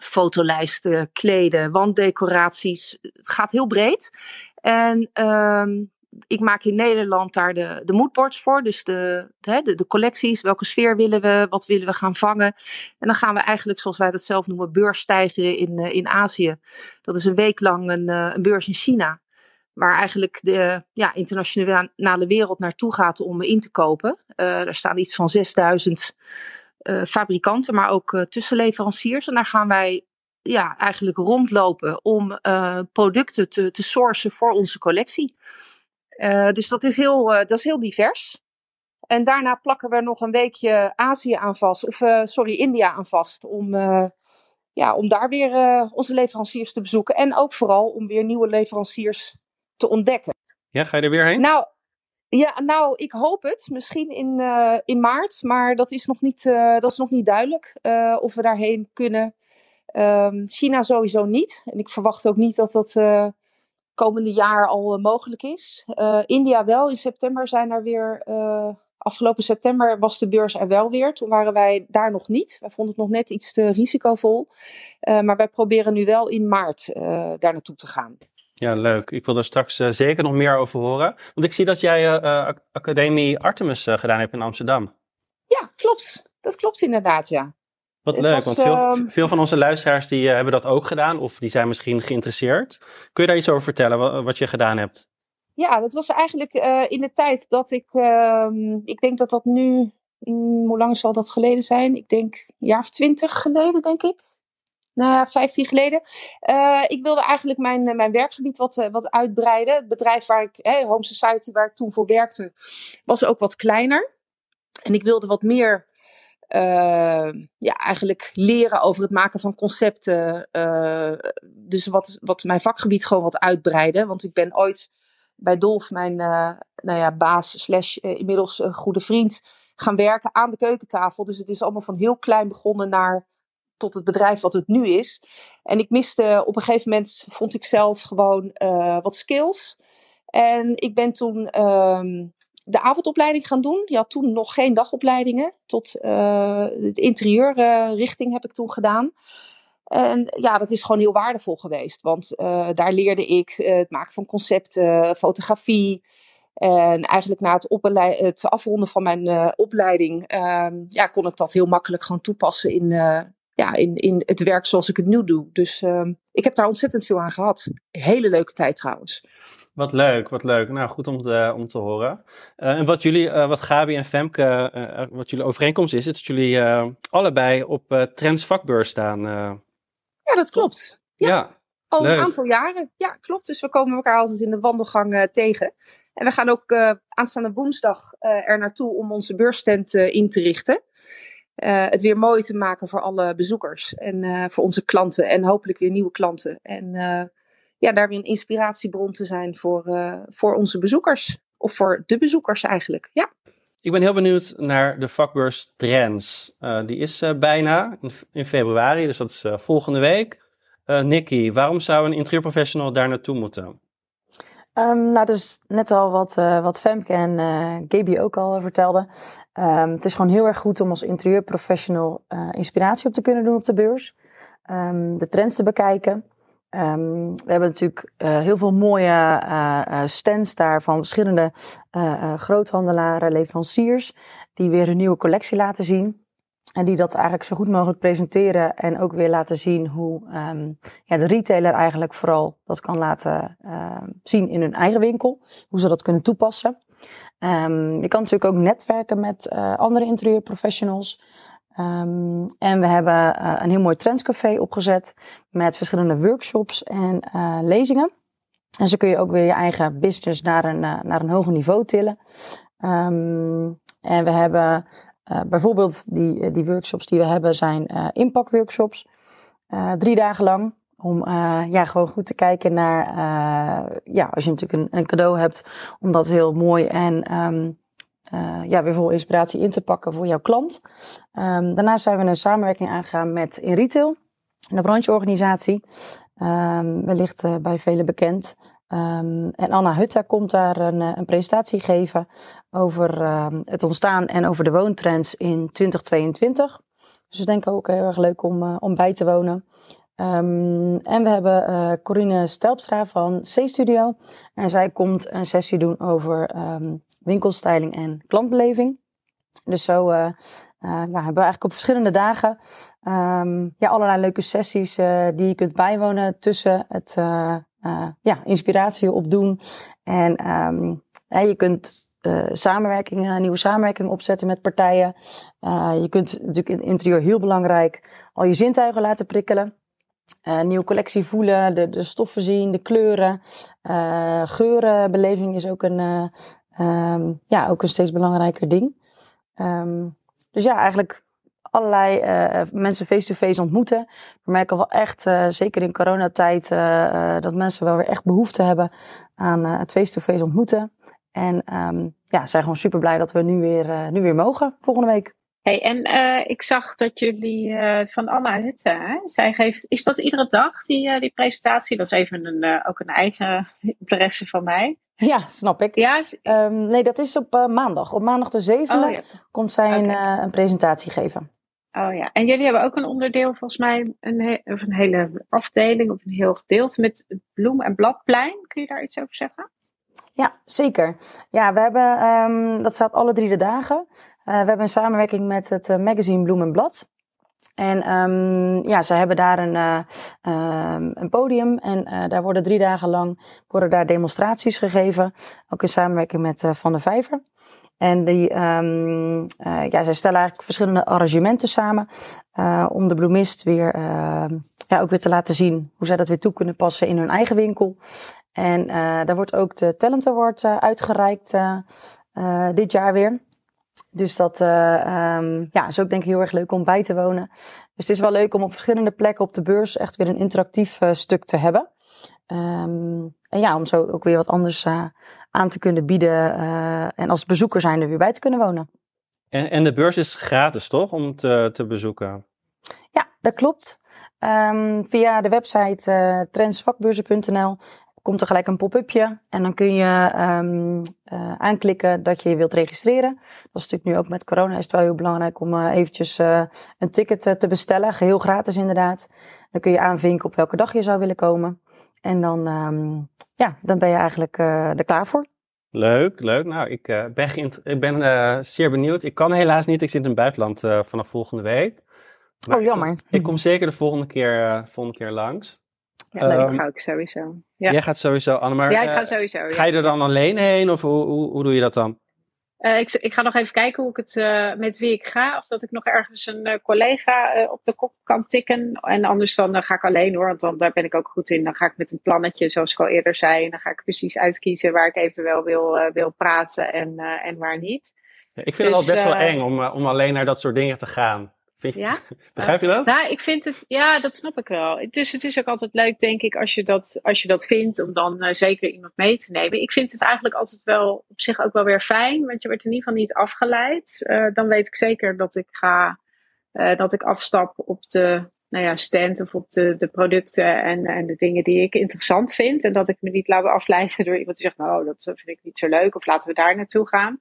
fotolijsten, kleden, wanddecoraties. Het gaat heel breed. En ehm, ik maak in Nederland daar de, de moodboards voor. Dus de, de, de, collecties, welke sfeer willen we, wat willen we gaan vangen. En dan gaan we eigenlijk, zoals wij dat zelf noemen, beursstijgen in, uh, in Azië. Dat is een week lang een, uh, een beurs in China. Waar eigenlijk de ja, internationale wereld naartoe gaat om in te kopen. Er staan iets van 6000 fabrikanten, maar ook tussenleveranciers. En daar gaan wij ja, eigenlijk rondlopen om producten te, te sourcen voor onze collectie. Uh, dus dat is, heel, uh, dat is heel divers. En daarna plakken we nog een weekje Azië aan vast, of uh, sorry, India aan vast, om, ja, om daar weer onze leveranciers te bezoeken. En ook vooral om weer nieuwe leveranciers te ontdekken. Ja, ga je er weer heen? Nou, ja, nou, ik hoop het. Misschien in, in maart, maar dat is nog niet, dat is nog niet duidelijk of we daarheen kunnen. Um, China sowieso niet. En ik verwacht ook niet dat dat komende jaar al uh, mogelijk is. Uh, India wel, in september zijn er weer. Uh, afgelopen september was de beurs er wel weer. Toen waren wij daar nog niet. Wij vonden het nog net iets te risicovol. maar wij proberen nu wel in maart daar naartoe te gaan. Ja, leuk. Ik wil er straks zeker nog meer over horen. Want ik zie dat jij Academie Artemis gedaan hebt in Amsterdam. Ja, klopt. Dat klopt inderdaad, ja. Wat leuk, was, want veel, uh, veel, van onze luisteraars die uh, hebben dat ook gedaan of die zijn misschien geïnteresseerd. Kun je daar iets over vertellen, wat, wat je gedaan hebt? Ja, dat was eigenlijk uh, in de tijd dat ik, ehm, ik denk dat dat nu, mm, hoe lang zal dat geleden zijn? Ik denk een jaar of twintig geleden, denk ik. Nou ja, 15 geleden. Uh, ik wilde eigenlijk mijn, mijn werkgebied wat, wat uitbreiden. Het bedrijf waar ik, hey, Home Society, waar ik toen voor werkte, was ook wat kleiner. En ik wilde wat meer ja, eigenlijk leren over het maken van concepten. dus wat, wat mijn vakgebied gewoon wat uitbreiden. Want ik ben ooit bij Dolf, mijn nou ja, baas slash inmiddels goede vriend, gaan werken aan de keukentafel. Dus het is allemaal van heel klein begonnen naar tot het bedrijf wat het nu is. En ik miste op een gegeven moment, vond ik zelf gewoon wat skills. En ik ben toen ehm, de avondopleiding gaan doen. Je had toen nog geen dagopleidingen. Tot uh, het interieurrichting heb ik toen gedaan. En ja, dat is gewoon heel waardevol geweest. Want uh, daar leerde ik het maken van concepten, fotografie. En eigenlijk na het, het afronden van mijn opleiding ehm, ja, kon ik dat heel makkelijk gewoon toepassen in, ja, in, in het werk zoals ik het nu doe. Dus uh, ik heb daar ontzettend veel aan gehad. Hele leuke tijd trouwens. Wat leuk, wat leuk. Nou, goed om te, om te horen. Uh, en wat jullie, uh, wat Gabi en Femke, uh, wat jullie overeenkomst is, is dat jullie allebei op Trends vakbeurs staan. ja, dat klopt. Ja. ja Al een aantal jaren. Ja, klopt. Dus we komen elkaar altijd in de wandelgang tegen. En we gaan ook aanstaande woensdag er naartoe om onze beursstand in te richten. Uh, het weer mooi te maken voor alle bezoekers en uh, voor onze klanten en hopelijk weer nieuwe klanten. En uh, ja, daar weer een inspiratiebron te zijn voor, voor onze bezoekers. Of voor de bezoekers eigenlijk, ja. Ik ben heel benieuwd naar de vakbeurs Trends. die is bijna in, in, februari, dus dat is volgende week. Nikki, waarom zou een interieurprofessional daar naartoe moeten? Um, nou, dat is net al wat, uh, wat Femke en uh, Gaby ook al vertelden. Um, het is gewoon heel erg goed om als interieurprofessional uh, inspiratie op te kunnen doen op de beurs. Um, de trends te bekijken. We hebben natuurlijk heel veel mooie stands daar van verschillende groothandelaren, leveranciers. Die weer een nieuwe collectie laten zien. En die dat eigenlijk zo goed mogelijk presenteren en ook weer laten zien hoe um, ja, de retailer eigenlijk vooral dat kan laten uh, zien in hun eigen winkel. Hoe ze dat kunnen toepassen. Je kan natuurlijk ook netwerken met andere interieurprofessionals. Um, en we hebben uh, een heel mooi trendscafé opgezet met verschillende workshops en uh, lezingen. En zo kun je ook weer je eigen business naar een, naar een hoger niveau tillen. en we hebben bijvoorbeeld die, eh, die workshops die we hebben zijn impactworkshops. Drie dagen lang. Om ja, gewoon goed te kijken naar, ja, als je natuurlijk een, een, cadeau hebt, om dat heel mooi en um, ja, weer vol inspiratie in te pakken voor jouw klant. Um, daarnaast zijn we een samenwerking aangegaan met In Retail, een brancheorganisatie. Um, wellicht bij velen bekend. Um, en Anna Hutta komt daar een, eh, een presentatie geven over het ontstaan en over de woontrends in 2022. Dus ik denk ook heel erg leuk om, om bij te wonen. En we hebben Corine Stelpstra van C-Studio. En zij komt een sessie doen over winkelstyling en klantbeleving. Dus zo uh, hebben we eigenlijk op verschillende dagen ja, allerlei leuke sessies die je kunt bijwonen tussen het uh, ja, inspiratie opdoen. En um, je kunt uh, samenwerkingen, nieuwe samenwerkingen opzetten met partijen. Uh, je kunt natuurlijk in het interieur heel belangrijk al je zintuigen laten prikkelen. nieuwe collectie voelen, de, de stoffen zien, de kleuren. geurenbeleving is ook een, um, ja, ook een steeds belangrijker ding. Um, dus ja, eigenlijk allerlei uh, mensen face-to-face ontmoeten. We merken wel echt, uh, zeker in coronatijd, uh, dat mensen wel weer echt behoefte hebben aan het face-to-face ontmoeten. En um, ja, zijn gewoon super blij dat we nu weer, nu weer mogen volgende week. Hey, en ik zag dat jullie van Anna Hutte, hè? zij geeft, is dat iedere dag die, die presentatie? Dat is even een, ook een eigen interesse van mij. Ja, snap ik. Ja? Um, nee, dat is op maandag. Op maandag de zevende oh, ja. komt zij okay. een, een presentatie geven. Oh ja, en jullie hebben ook een onderdeel, volgens mij, een, of een hele afdeling of een heel gedeelte met bloem- en bladplein. Kun je daar iets over zeggen? Ja, zeker. Ja, we hebben, um, dat staat alle drie de dagen. Uh, we hebben een samenwerking met het uh, magazine Bloem en Blad. En um, ja, ze hebben daar een, uh, een podium en daar worden drie dagen lang worden daar demonstraties gegeven. Ook in samenwerking met Van der Vijver. En die, uh, ja, zij stellen eigenlijk verschillende arrangementen samen om de bloemist weer, ja, ook weer te laten zien hoe zij dat weer toe kunnen passen in hun eigen winkel. En daar wordt ook de Talent Award uitgereikt dit jaar weer. Dus dat um, ja, is ook denk ik heel erg leuk om bij te wonen. Dus het is wel leuk om op verschillende plekken op de beurs echt weer een interactief stuk te hebben. Um, en ja, om zo ook weer wat anders aan te kunnen bieden. en als bezoeker zijn er weer bij te kunnen wonen. En, en de beurs is gratis, toch? Om te, te bezoeken. Ja, dat klopt. Um, via de website uh, trendsvakbeurzen.nl komt er gelijk een pop-upje. En dan kun je um, uh, aanklikken dat je je wilt registreren. Dat is natuurlijk nu ook met corona is het wel heel belangrijk om uh, eventjes een ticket te bestellen. Geheel gratis inderdaad. Dan kun je aanvinken op welke dag je zou willen komen. En dan, um, ja, dan ben je eigenlijk er klaar voor. Leuk, leuk. Nou, ik ben, ik ben zeer benieuwd. Ik kan helaas niet. Ik zit in het buitenland vanaf volgende week oh, jammer. Ik, kom zeker de volgende keer, volgende keer langs. Ja, leuk, um, ga ik sowieso. Ja. Jij gaat sowieso, Annemar. Ja, ik ga eh, sowieso. Ja. Ga je er dan alleen heen of hoe, hoe, hoe doe je dat dan? Uh, ik, ik, ga nog even kijken hoe ik het, uh, met wie ik ga. Of dat ik nog ergens een uh, collega op de kop kan tikken. En anders dan ga ik alleen hoor. Want dan, daar ben ik ook goed in. Dan ga ik met een plannetje, zoals ik al eerder zei. En dan ga ik precies uitkiezen waar ik even wel wil, wil praten en, en waar niet. Ja, ik vind dus, het al best wel eng om, om alleen naar dat soort dingen te gaan. Ja? Begrijp je dat? Nou, ik vind het, ja, dat snap ik wel. Dus het is ook altijd leuk, denk ik, als je dat, als je dat vindt, om dan uh, zeker iemand mee te nemen. Ik vind het eigenlijk altijd wel op zich ook wel weer fijn, want je wordt in ieder geval niet afgeleid. Uh, dan weet ik zeker dat ik ga, uh, dat ik afstap op de nou ja, stand of op de, de producten en, en de dingen die ik interessant vind. En dat ik me niet laat afleiden door iemand die zegt, nou, dat vind ik niet zo leuk, of laten we daar naartoe gaan.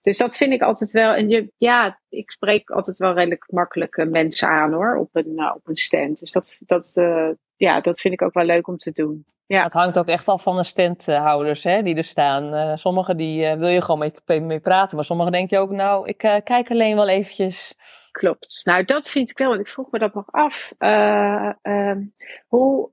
Dus dat vind ik altijd wel. En je, ja, ik spreek altijd wel redelijk makkelijke mensen aan hoor, op een, uh, op een stand. Dus dat, dat, uh, ja, dat vind ik ook wel leuk om te doen. Ja. Het hangt ook echt af van de standhouders hè, die er staan. Uh, sommigen die wil je gewoon mee, mee praten, maar sommigen denk je ook, nou, ik kijk alleen wel eventjes. Klopt. Nou, dat vind ik wel, want ik vroeg me dat nog af. Ehm, hoe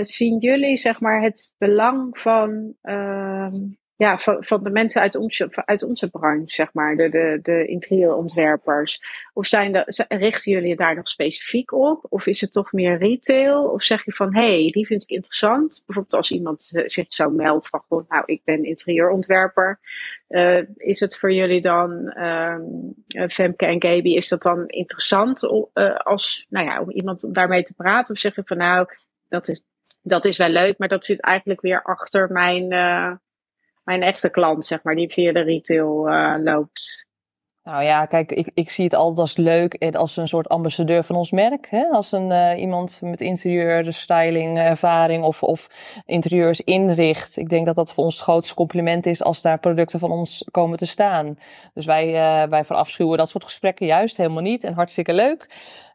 zien jullie, zeg maar, het belang van ehm, ja, van, van de mensen uit onze, uit onze branche, zeg maar, de, de, de interieurontwerpers? Of zijn de, richten jullie daar nog specifiek op? Of is het toch meer retail? Of zeg je van, hé, hey, die vind ik interessant. Bijvoorbeeld als iemand eh, zich zo meldt van, goh, nou, ik ben interieurontwerper. Uh, is het voor jullie dan, um, Femke en Gaby, is dat dan interessant als, nou ja, om iemand daarmee te praten? Of zeg je van, nou, dat is, dat is wel leuk, maar dat zit eigenlijk weer achter mijn... mijn echte klant, zeg maar, die via de retail uh, loopt. Nou ja, kijk, ik, ik zie het altijd als leuk en als een soort ambassadeur van ons merk. Hè? Als een, uh, iemand met interieur, styling, ervaring of, of interieurs inricht. Ik denk dat dat voor ons het grootste compliment is als daar producten van ons komen te staan. Dus wij, uh, wij verafschuwen dat soort gesprekken juist helemaal niet en hartstikke leuk.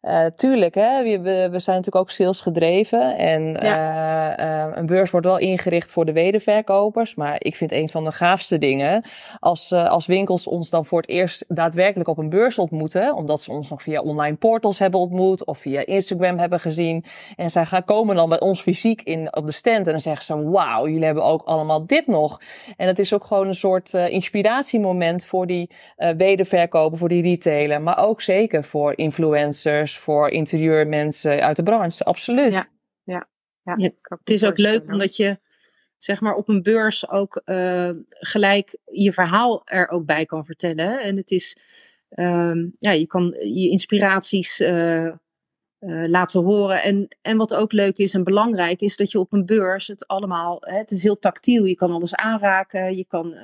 Uh, tuurlijk, hè, we, we, zijn natuurlijk ook sales gedreven. En ja. uh, uh, een beurs wordt wel ingericht voor de wederverkopers. Maar ik vind een van de gaafste dingen. Als, als winkels ons dan voor het eerst daadwerkelijk op een beurs ontmoeten. Omdat ze ons nog via online portals hebben ontmoet. Of via Instagram hebben gezien. En zij gaan komen dan bij ons fysiek in, op de stand. En dan zeggen ze: Wauw, jullie hebben ook allemaal dit nog. En het is ook gewoon een soort inspiratiemoment voor die wederverkoper, voor die retailer. Maar ook zeker voor influencers voor interieurmensen uit de branche, absoluut. Ja, ja. ja, ja het is ook leuk omdat je zeg maar op een beurs ook uh, gelijk je verhaal er ook bij kan vertellen. En het is, um, ja, je kan je inspiraties uh, uh, laten horen. En, en wat ook leuk is en belangrijk is dat je op een beurs het allemaal, hè, het is heel tactiel. Je kan alles aanraken, je kan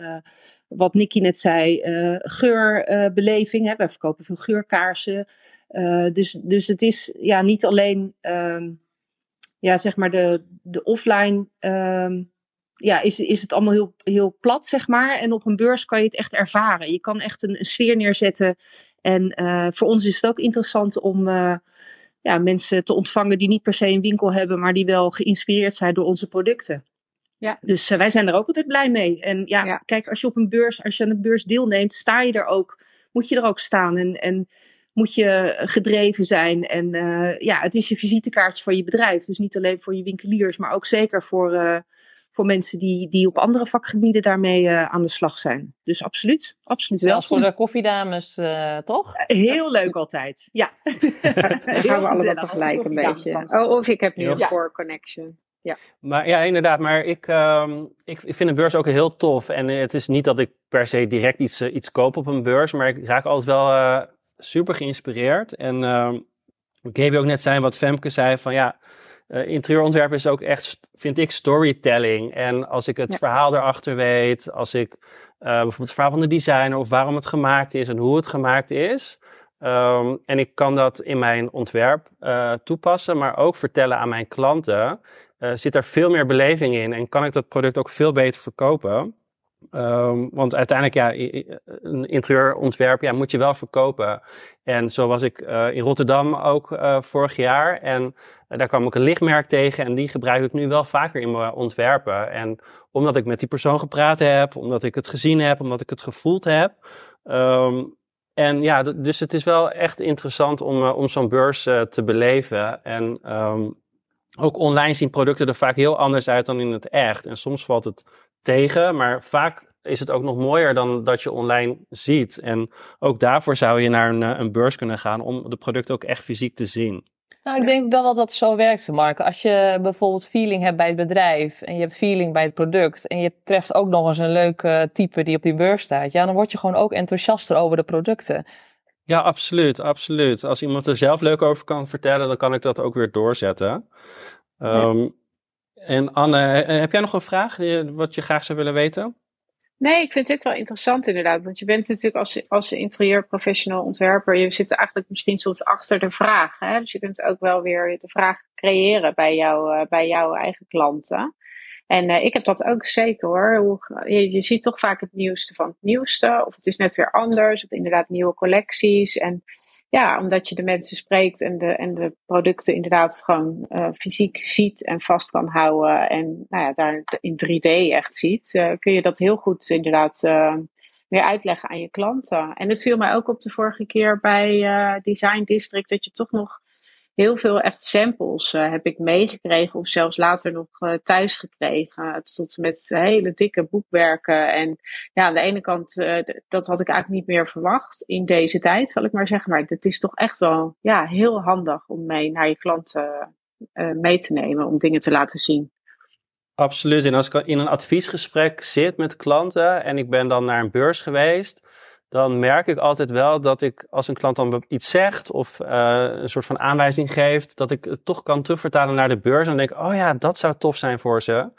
wat Nicky net zei, geurbeleving. Hè, wij verkopen veel geurkaarsen. Dus, dus het is ja, niet alleen um, ja, zeg maar de, de offline. Um, ja, is, is het allemaal heel, heel plat, zeg maar. En op een beurs kan je het echt ervaren. Je kan echt een, een sfeer neerzetten. En uh, voor ons is het ook interessant om uh, ja, mensen te ontvangen die niet per se een winkel hebben, maar die wel geïnspireerd zijn door onze producten. Ja. Dus wij zijn er ook altijd blij mee. En ja, ja, kijk, als je op een beurs, als je aan een beurs deelneemt, sta je er ook, moet je er ook staan. En, en moet je gedreven zijn. En ja, het is je visitekaartje voor je bedrijf. Dus niet alleen voor je winkeliers, maar ook zeker voor, voor mensen die, die op andere vakgebieden daarmee uh, aan de slag zijn. Dus absoluut, absoluut. Zelfs voor de koffiedames, toch? Heel leuk altijd, ja. Dan gaan we allemaal tegelijk een beetje. Oh, of ik heb nu een core connection. Ja. Maar ja, inderdaad. Maar ik, ehm, ik, ik vind een beurs ook heel tof. En het is niet dat ik per se direct iets, eh, iets koop op een beurs, maar ik raak altijd wel eh, super geïnspireerd. En uh, Gaby ook net zei, wat Femke zei, van ja, uh, interieurontwerp is ook echt, vind ik, storytelling. En als ik het verhaal erachter weet, als ik bijvoorbeeld het verhaal van de designer of waarom het gemaakt is en hoe het gemaakt is. Um, en ik kan dat in mijn ontwerp toepassen, maar ook vertellen aan mijn klanten. zit er veel meer beleving in en kan ik dat product ook veel beter verkopen. Um, want uiteindelijk, ja, een interieurontwerp ja, moet je wel verkopen. En zo was ik uh, in Rotterdam ook uh, vorig jaar. En uh, daar kwam ik een lichtmerk tegen. En die gebruik ik nu wel vaker in mijn ontwerpen. En omdat ik met die persoon gepraat heb, omdat ik het gezien heb, omdat ik het gevoeld heb. Um, en ja, dus het is wel echt interessant om, om zo'n beurs te beleven. En um, ook online zien producten er vaak heel anders uit dan in het echt. En soms valt het tegen, maar vaak is het ook nog mooier dan dat je online ziet. En ook daarvoor zou je naar een, eh, een beurs kunnen gaan om de producten ook echt fysiek te zien. Nou, ik denk dat dat zo werkt, Mark. Als je bijvoorbeeld feeling hebt bij het bedrijf en je hebt feeling bij het product en je treft ook nog eens een leuke type die op die beurs staat, ja, dan word je gewoon ook enthousiaster over de producten. Ja, absoluut, absoluut. Als iemand er zelf leuk over kan vertellen, dan kan ik dat ook weer doorzetten. Um, en Anne, heb jij nog een vraag wat je graag zou willen weten? Nee, ik vind dit wel interessant inderdaad. Want je bent natuurlijk als, als interieurprofessional ontwerper, je zit eigenlijk misschien soms achter de vraag. Hè? Dus je kunt ook wel weer de vraag creëren bij, jou, uh, bij jouw eigen klanten. En uh, ik heb dat ook zeker hoor. Hoe, je, je, ziet toch vaak het nieuwste van het nieuwste. Of het is net weer anders. Of inderdaad nieuwe collecties. En ja, omdat je de mensen spreekt en de, en de producten inderdaad gewoon uh, fysiek ziet en vast kan houden. En nou ja, daar in 3D echt ziet, uh, kun je dat heel goed inderdaad uh, weer uitleggen aan je klanten. En het viel mij ook op de vorige keer bij Design District dat je toch nog heel veel echt samples uh, heb ik meegekregen of zelfs later nog uh, thuis gekregen. Tot met hele dikke boekwerken. En ja, aan de ene kant, dat had ik eigenlijk niet meer verwacht in deze tijd, zal ik maar zeggen. Maar het is toch echt wel ja, heel handig om mee naar je klanten mee te nemen, om dingen te laten zien. Absoluut. En als ik in een adviesgesprek zit met klanten en ik ben dan naar een beurs geweest dan merk ik altijd wel dat ik als een klant dan iets zegt of uh, een soort van aanwijzing geeft, dat ik het toch kan terugvertalen naar de beurs en denk, oh ja, dat zou tof zijn voor ze.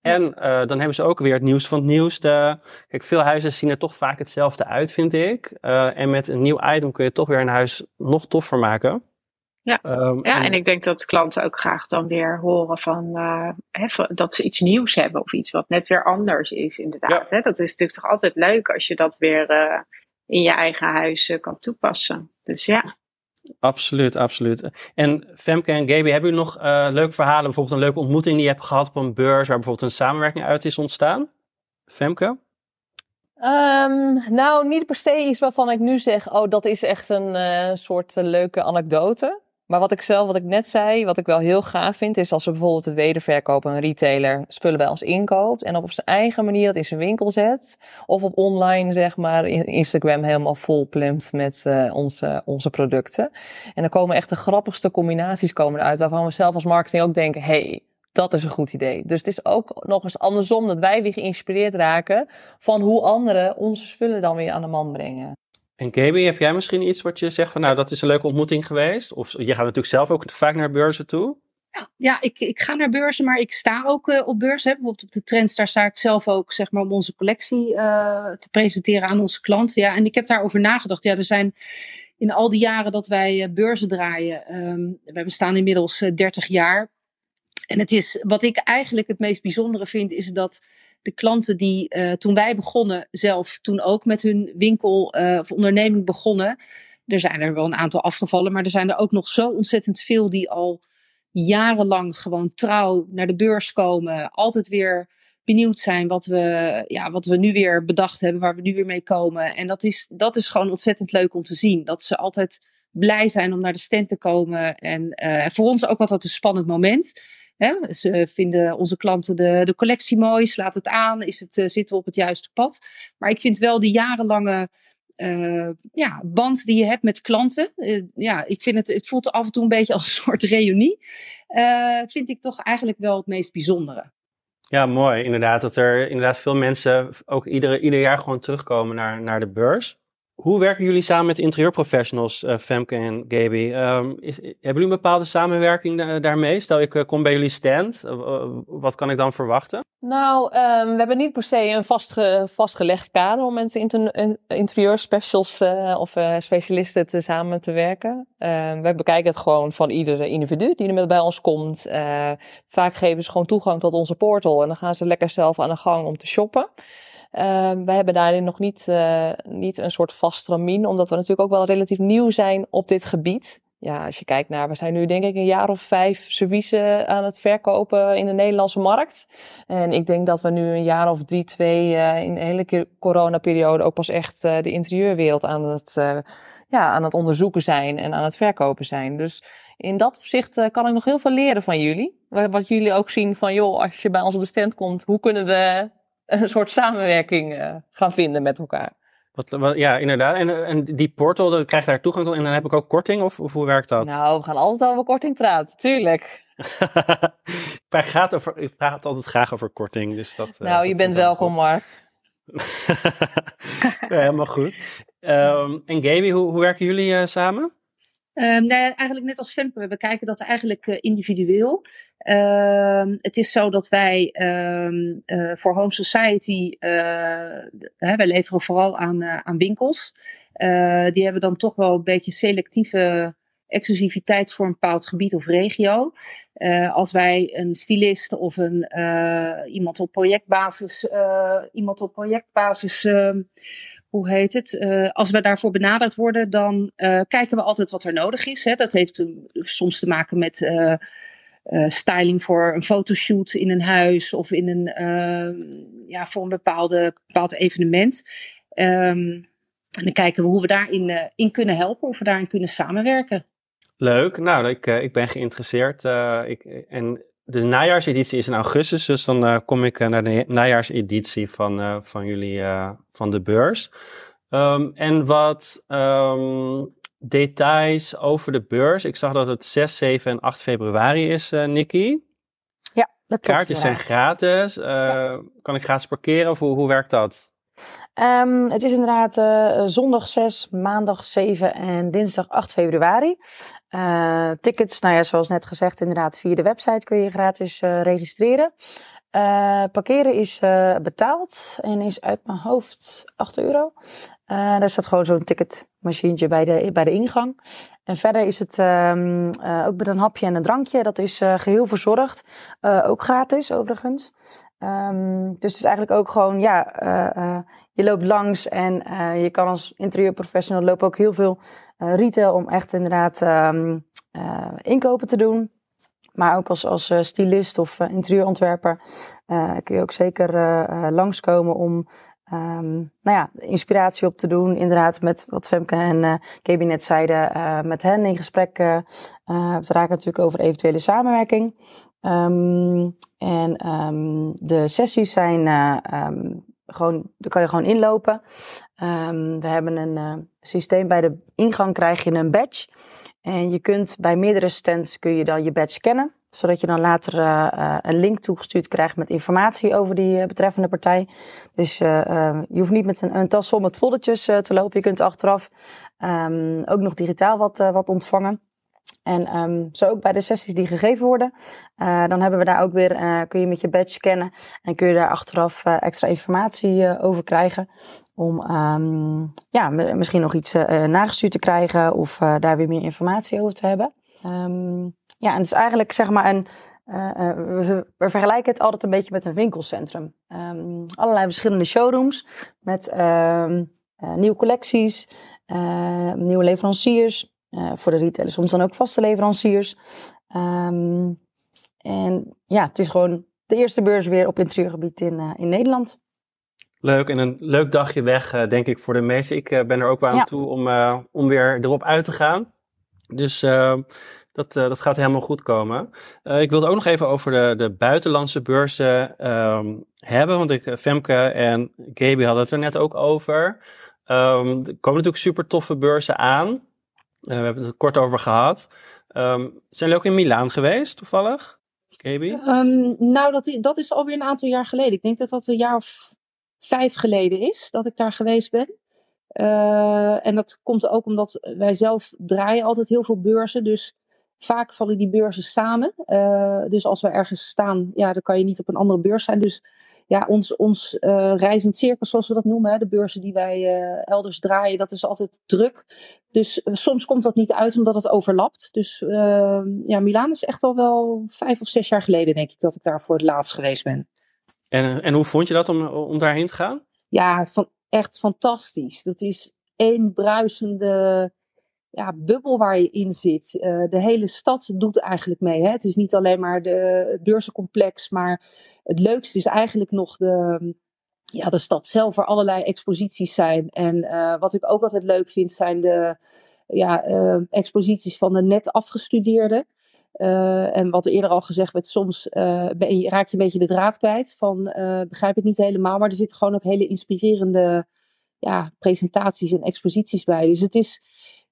En uh, dan hebben ze ook weer het nieuws van het nieuwste. Kijk, veel huizen zien er toch vaak hetzelfde uit, vind ik. Uh, en met een nieuw item kun je toch weer een huis nog toffer maken. Ja, um, ja en, en, ik denk dat klanten ook graag dan weer horen van, uh, hè, dat ze iets nieuws hebben of iets wat net weer anders is, inderdaad. Ja. Dat is natuurlijk toch altijd leuk als je dat weer uh, in je eigen huis uh, kan toepassen. Dus ja. Absoluut, absoluut. En Femke en Gaby, hebben jullie nog leuke verhalen? Bijvoorbeeld een leuke ontmoeting die je hebt gehad op een beurs waar bijvoorbeeld een samenwerking uit is ontstaan? Femke? Um, nou, niet per se iets waarvan ik nu zeg, oh, dat is echt een soort leuke anekdote. Maar wat ik zelf, wat ik net zei, wat ik wel heel gaaf vind, is als we bijvoorbeeld een wederverkoper, een retailer, spullen bij ons inkoopt en op, zijn eigen manier dat in zijn winkel zet. Of op online, zeg maar, Instagram helemaal vol met uh, onze, onze producten. En dan komen echt de grappigste combinaties komen eruit, waarvan we zelf als marketing ook denken, hey, dat is een goed idee. Dus het is ook nog eens andersom dat wij weer geïnspireerd raken van hoe anderen onze spullen dan weer aan de man brengen. En Gaby, heb jij misschien iets wat je zegt van nou dat is een leuke ontmoeting geweest? Of je gaat natuurlijk zelf ook vaak naar beurzen toe. Ja, ja ik, ik ga naar beurzen, maar ik sta ook uh, op beurzen. Bijvoorbeeld op de trends, daar sta ik zelf ook zeg maar, om onze collectie uh, te presenteren aan onze klanten. Ja, en ik heb daarover nagedacht. Ja, er zijn in al die jaren dat wij uh, beurzen draaien, um, we bestaan inmiddels 30 jaar. En het is, wat ik eigenlijk het meest bijzondere vind, is dat de klanten die uh, toen wij begonnen, zelf toen ook met hun winkel uh, of onderneming begonnen. Er zijn er wel een aantal afgevallen, maar er zijn er ook nog zo ontzettend veel die al jarenlang gewoon trouw naar de beurs komen. Altijd weer benieuwd zijn wat we, ja, wat we nu weer bedacht hebben, waar we nu weer mee komen. En dat is, dat is gewoon ontzettend leuk om te zien. Dat ze altijd blij zijn om naar de stand te komen. En uh, voor ons ook altijd een spannend moment. Hè? Ze vinden onze klanten de, de collectie mooi, slaat het aan, is het, uh, zitten we op het juiste pad. Maar ik vind wel die jarenlange ja, band die je hebt met klanten. ja, ik vind het, het voelt af en toe een beetje als een soort reunie. vind ik toch eigenlijk wel het meest bijzondere. Ja, mooi. Inderdaad, dat er inderdaad veel mensen ook ieder, ieder jaar gewoon terugkomen naar, naar de beurs. Hoe werken jullie samen met interieurprofessionals, uh, Femke en Gaby? Um, is, hebben jullie een bepaalde samenwerking daarmee? Stel, ik uh, kom bij jullie stand. Uh, wat kan ik dan verwachten? Nou, um, we hebben niet per se een vastge vastgelegd kader om met inter interieurspecials of specialisten te samen te werken. Ehm, we bekijken het gewoon van iedere individu die er bij ons komt. vaak geven ze gewoon toegang tot onze portal en dan gaan ze lekker zelf aan de gang om te shoppen. Uh, wij hebben daarin nog niet, uh, niet een soort vast ramien, omdat we natuurlijk ook wel relatief nieuw zijn op dit gebied. Ja, als je kijkt naar, we zijn nu denk ik een jaar of vijf services aan het verkopen in de Nederlandse markt. En ik denk dat we nu een jaar of drie, twee uh, in de hele coronaperiode ook pas echt de interieurwereld aan het, ja, aan het onderzoeken zijn en aan het verkopen zijn. Dus in dat opzicht kan ik nog heel veel leren van jullie. Wat jullie ook zien van, joh, als je bij ons op de stand komt, hoe kunnen we een soort samenwerking uh, gaan vinden met elkaar. Wat, wat, ja, inderdaad. En, en die portal, krijg je daar toegang tot en dan heb ik ook korting? Of, of hoe werkt dat? Nou, we gaan altijd over korting praten, tuurlijk. ik, praat over, ik praat altijd graag over korting. Dus dat, uh, nou, je bent welkom, Mark. ja, helemaal goed. Um, en Gaby, hoe, hoe werken jullie uh, samen? Um, nou eigenlijk net als Femke, we bekijken dat eigenlijk uh, individueel. Uh, het is zo dat wij um, uh, voor Home Society, uh, hè, wij leveren vooral aan, aan winkels. die hebben dan toch wel een beetje selectieve exclusiviteit voor een bepaald gebied of regio. als wij een stylist of een, iemand op projectbasis, iemand op projectbasis hoe heet het? Uh, als we daarvoor benaderd worden, dan uh, kijken we altijd wat er nodig is. Hè. Dat heeft soms te maken met styling voor een fotoshoot in een huis of in een, ja, voor een bepaalde, bepaald evenement. Um, en dan kijken we hoe we daarin in kunnen helpen, of we daarin kunnen samenwerken. Leuk, nou, ik, ik ben geïnteresseerd. ik, en de najaarseditie is in augustus, dus dan uh, kom ik uh, naar de najaarseditie van, uh, van jullie, van de beurs. Um, en wat um, details over de beurs. Ik zag dat het 6, 7 en 8 februari is, Nikki. Ja, dat klopt. Kaartjes zijn gratis. Ja. Kan ik gratis parkeren of hoe, hoe werkt dat? Um, het is inderdaad zondag 6, maandag 7 en dinsdag 8 februari. Uh, tickets, nou ja, zoals net gezegd, inderdaad via de website kun je gratis uh, registreren. parkeren is betaald en is uit mijn hoofd 8 euro. daar staat gewoon zo'n ticketmachientje bij de, bij de ingang. En verder is het um, ook met een hapje en een drankje. Dat is geheel verzorgd. ook gratis overigens. Um, dus het is eigenlijk ook gewoon, ja, je loopt langs en uh, je kan als interieurprofessional lopen ook heel veel uh, retail om echt inderdaad um, uh, inkopen te doen. Maar ook als, als stylist of interieurontwerper kun je ook zeker langskomen om um, nou ja, inspiratie op te doen. Inderdaad, met wat Femke en Gaby net zeiden, met hen in gesprek. We raken natuurlijk over eventuele samenwerking. Um, en de sessies zijn gewoon, daar kan je gewoon inlopen. Um, we hebben een uh, systeem bij de ingang krijg je een badge. En je kunt bij meerdere stands kun je dan je badge scannen. Zodat je dan later uh, uh, een link toegestuurd krijgt met informatie over die betreffende partij. Dus je hoeft niet met een, een tas vol met foldertjes te lopen. Je kunt achteraf um, ook nog digitaal wat, wat ontvangen. En um, zo ook bij de sessies die gegeven worden. Uh, dan hebben we daar ook weer, uh, kun je met je badge scannen en kun je daar achteraf uh, extra informatie over krijgen. Om um, ja, misschien nog iets nagestuurd te krijgen of daar weer meer informatie over te hebben. Um, ja, en het is eigenlijk zeg maar een, we, vergelijken het altijd een beetje met een winkelcentrum. allerlei verschillende showrooms met nieuwe collecties, nieuwe leveranciers. Uh, voor de retailers, soms dan ook vaste leveranciers. Um, en ja, het is gewoon de eerste beurs weer op interieurgebied in, uh, in Nederland. Leuk en een leuk dagje weg, uh, denk ik, voor de meesten. Ik ben er ook wel aan ja. toe om, om weer erop uit te gaan. Dus dat, dat gaat helemaal goed komen. ik wilde ook nog even over de, de buitenlandse beurzen um, hebben. Want ik, Femke en Gaby hadden het er net ook over. Ehm, er komen natuurlijk super toffe beurzen aan. Uh, we hebben het kort over gehad. Um, zijn jullie ook in Milaan geweest, toevallig? Um, nou, dat, dat is alweer een aantal jaar geleden. Ik denk dat dat een jaar of vijf geleden is dat ik daar geweest ben. Uh, en dat komt ook omdat wij zelf draaien altijd heel veel beurzen. Dus vaak vallen die beurzen samen. Uh, dus als we ergens staan, ja, dan kan je niet op een andere beurs zijn. Dus ja, ons, ons uh, reizend circus, zoals we dat noemen, hè, de beurzen die wij uh, elders draaien, dat is altijd druk. Dus soms komt dat niet uit omdat het overlapt. Dus ja, Milaan is echt al wel vijf of zes jaar geleden, denk ik, dat ik daar voor het laatst geweest ben. En, en hoe vond je dat om, om daarheen te gaan? Ja, van, echt fantastisch. Dat is één bruisende ja, bubbel waar je in zit. Uh, de hele stad doet eigenlijk mee. Hè? Het is niet alleen maar de, het beurzencomplex, maar het leukste is eigenlijk nog de, ja, de stad zelf, waar allerlei exposities zijn. En uh, wat ik ook altijd leuk vind, zijn de ja, uh, exposities van de net afgestudeerden. en wat eerder al gezegd werd, soms ben je, raakt je een beetje de draad kwijt van begrijp het niet helemaal, maar er zitten gewoon ook hele inspirerende ja, presentaties en exposities bij. Dus het is,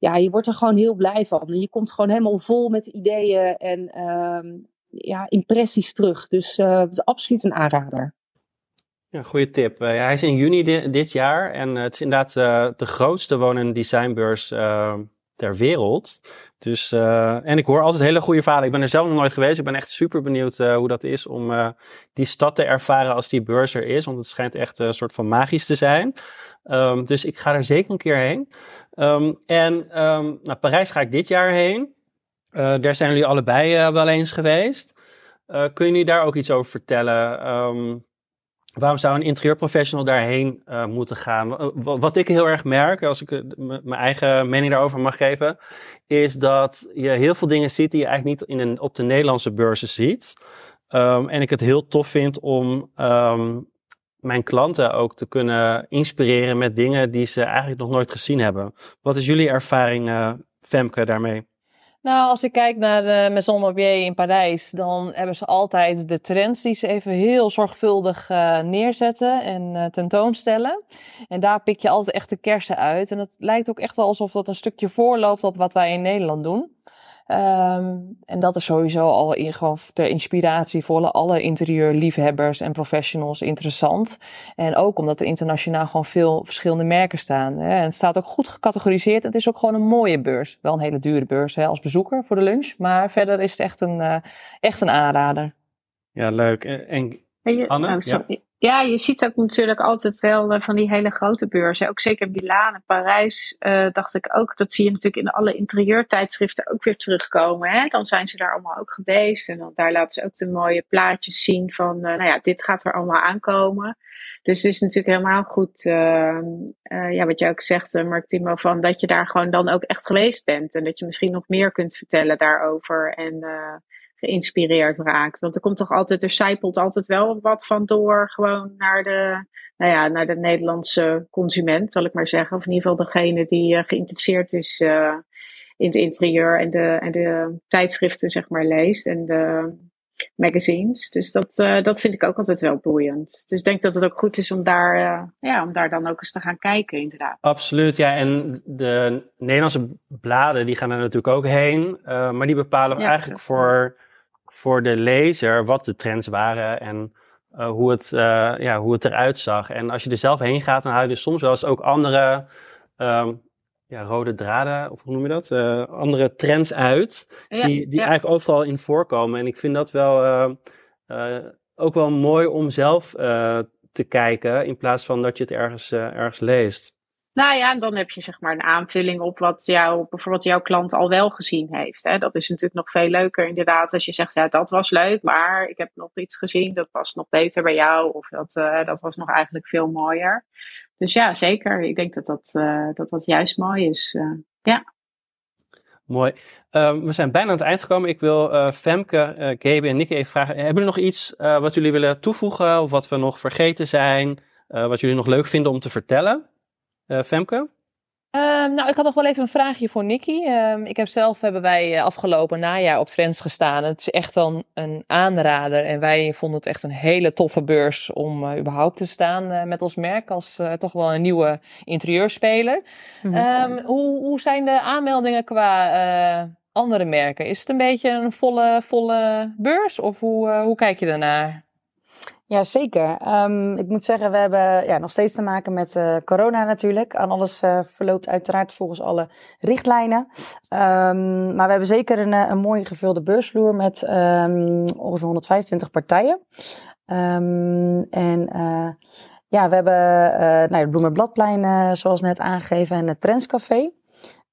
ja, je wordt er gewoon heel blij van. Je komt gewoon helemaal vol met ideeën en uh, ja, impressies terug. Dus uh, het is absoluut een aanrader. Ja, goede tip. Uh, hij is in juni di dit jaar en het is inderdaad de grootste wonen designbeurs ter wereld. Dus, en ik hoor altijd hele goede verhalen. Ik ben er zelf nog nooit geweest. Ik ben echt super benieuwd hoe dat is om die stad te ervaren als die beurs er is. Want het schijnt echt een soort van magisch te zijn. Um, dus ik ga er zeker een keer heen. Um, en um, naar Parijs ga ik dit jaar heen. Uh, daar zijn jullie allebei uh, wel eens geweest. Uh, kun je daar ook iets over vertellen? waarom zou een interieurprofessional daarheen moeten gaan? wat ik heel erg merk, als ik mijn eigen mening daarover mag geven, is dat je heel veel dingen ziet die je eigenlijk niet in een, op de Nederlandse beurzen ziet. en ik het heel tof vind om mijn klanten ook te kunnen inspireren met dingen die ze eigenlijk nog nooit gezien hebben. Wat is jullie ervaring, uh, Femke, daarmee? Nou, als ik kijk naar de Maison Mobier in Parijs, dan hebben ze altijd de trends die ze even heel zorgvuldig uh, neerzetten en uh, tentoonstellen. En daar pik je altijd echt de kersen uit. En het lijkt ook echt wel alsof dat een stukje voorloopt op wat wij in Nederland doen. Um, en dat is sowieso al in, gewoon ter inspiratie voor alle interieurliefhebbers en professionals interessant. En ook omdat er internationaal gewoon veel verschillende merken staan. Hè. En het staat ook goed gecategoriseerd. Het is ook gewoon een mooie beurs. Wel een hele dure beurs hè, als bezoeker voor de lunch. Maar verder is het echt een, uh, echt een aanrader. Ja, leuk. En, en Anne? Oh, ja. Ja, je ziet ook natuurlijk altijd wel uh, van die hele grote beurzen. Ook zeker Milaan en Parijs uh, dacht ik ook. Dat zie je natuurlijk in alle interieurtijdschriften ook weer terugkomen. Hè? Dan zijn ze daar allemaal ook geweest. En dan, daar laten ze ook de mooie plaatjes zien van, uh, nou ja, dit gaat er allemaal aankomen. Dus het is natuurlijk helemaal goed, ja, wat jij ook zegt, Mark Timo, van dat je daar gewoon dan ook echt geweest bent. En dat je misschien nog meer kunt vertellen daarover. En geïnspireerd raakt. Want er komt toch altijd, er zijpelt altijd wel wat van door, gewoon naar de, nou ja, naar de Nederlandse consument, zal ik maar zeggen. Of in ieder geval degene die uh, geïnteresseerd is uh, in het interieur en de, en de tijdschriften, zeg maar, leest. En de magazines. Dus dat, uh, dat vind ik ook altijd wel boeiend. Dus ik denk dat het ook goed is om daar, ja, om daar dan ook eens te gaan kijken, inderdaad. Absoluut, ja. En de Nederlandse bladen, die gaan er natuurlijk ook heen. maar die bepalen ja, eigenlijk voor voor de lezer wat de trends waren en uh, hoe, het, uh, ja, hoe het eruit zag. En als je er zelf heen gaat, dan haal je dus soms wel eens ook andere um, ja, rode draden, of hoe noem je dat? Uh, andere trends uit, ja, die, die ja. eigenlijk overal in voorkomen. En ik vind dat wel ook wel mooi om zelf te kijken, in plaats van dat je het ergens, ergens leest. Nou ja, en dan heb je zeg maar een aanvulling op wat jou, bijvoorbeeld jouw klant al wel gezien heeft. Hè. Dat is natuurlijk nog veel leuker inderdaad als je zegt, ja, dat was leuk, maar ik heb nog iets gezien, dat past nog beter bij jou. Of dat, uh, dat was nog eigenlijk veel mooier. Dus ja, zeker. Ik denk dat dat, uh, dat, dat juist mooi is. Uh, ja. Mooi. Um, we zijn bijna aan het eind gekomen. Ik wil Femke, Gabe en Nicky even vragen. Hebben jullie nog iets wat jullie willen toevoegen? Of wat we nog vergeten zijn? wat jullie nog leuk vinden om te vertellen? Uh, Femke? Ehm, nou, ik had nog wel even een vraagje voor Nicky. Ehm, ik heb zelf, hebben wij eh, afgelopen najaar op Trends gestaan. Het is echt dan een aanrader. En wij vonden het echt een hele toffe beurs om uh, überhaupt te staan uh, met ons merk. Als toch wel een nieuwe interieurspeler. Mm -hmm. um, hoe, hoe zijn de aanmeldingen qua andere merken? Is het een beetje een volle, volle beurs? Of hoe, hoe kijk je daarnaar? Ja, zeker. Um, ik moet zeggen, we hebben ja, nog steeds te maken met uh, corona natuurlijk. En alles uh, verloopt uiteraard volgens alle richtlijnen. Um, maar we hebben zeker een, een mooie gevulde beursvloer met um, ongeveer 125 partijen. en ja, we hebben nou, het Bloemenbladplein, zoals net aangegeven, en het Trendscafé.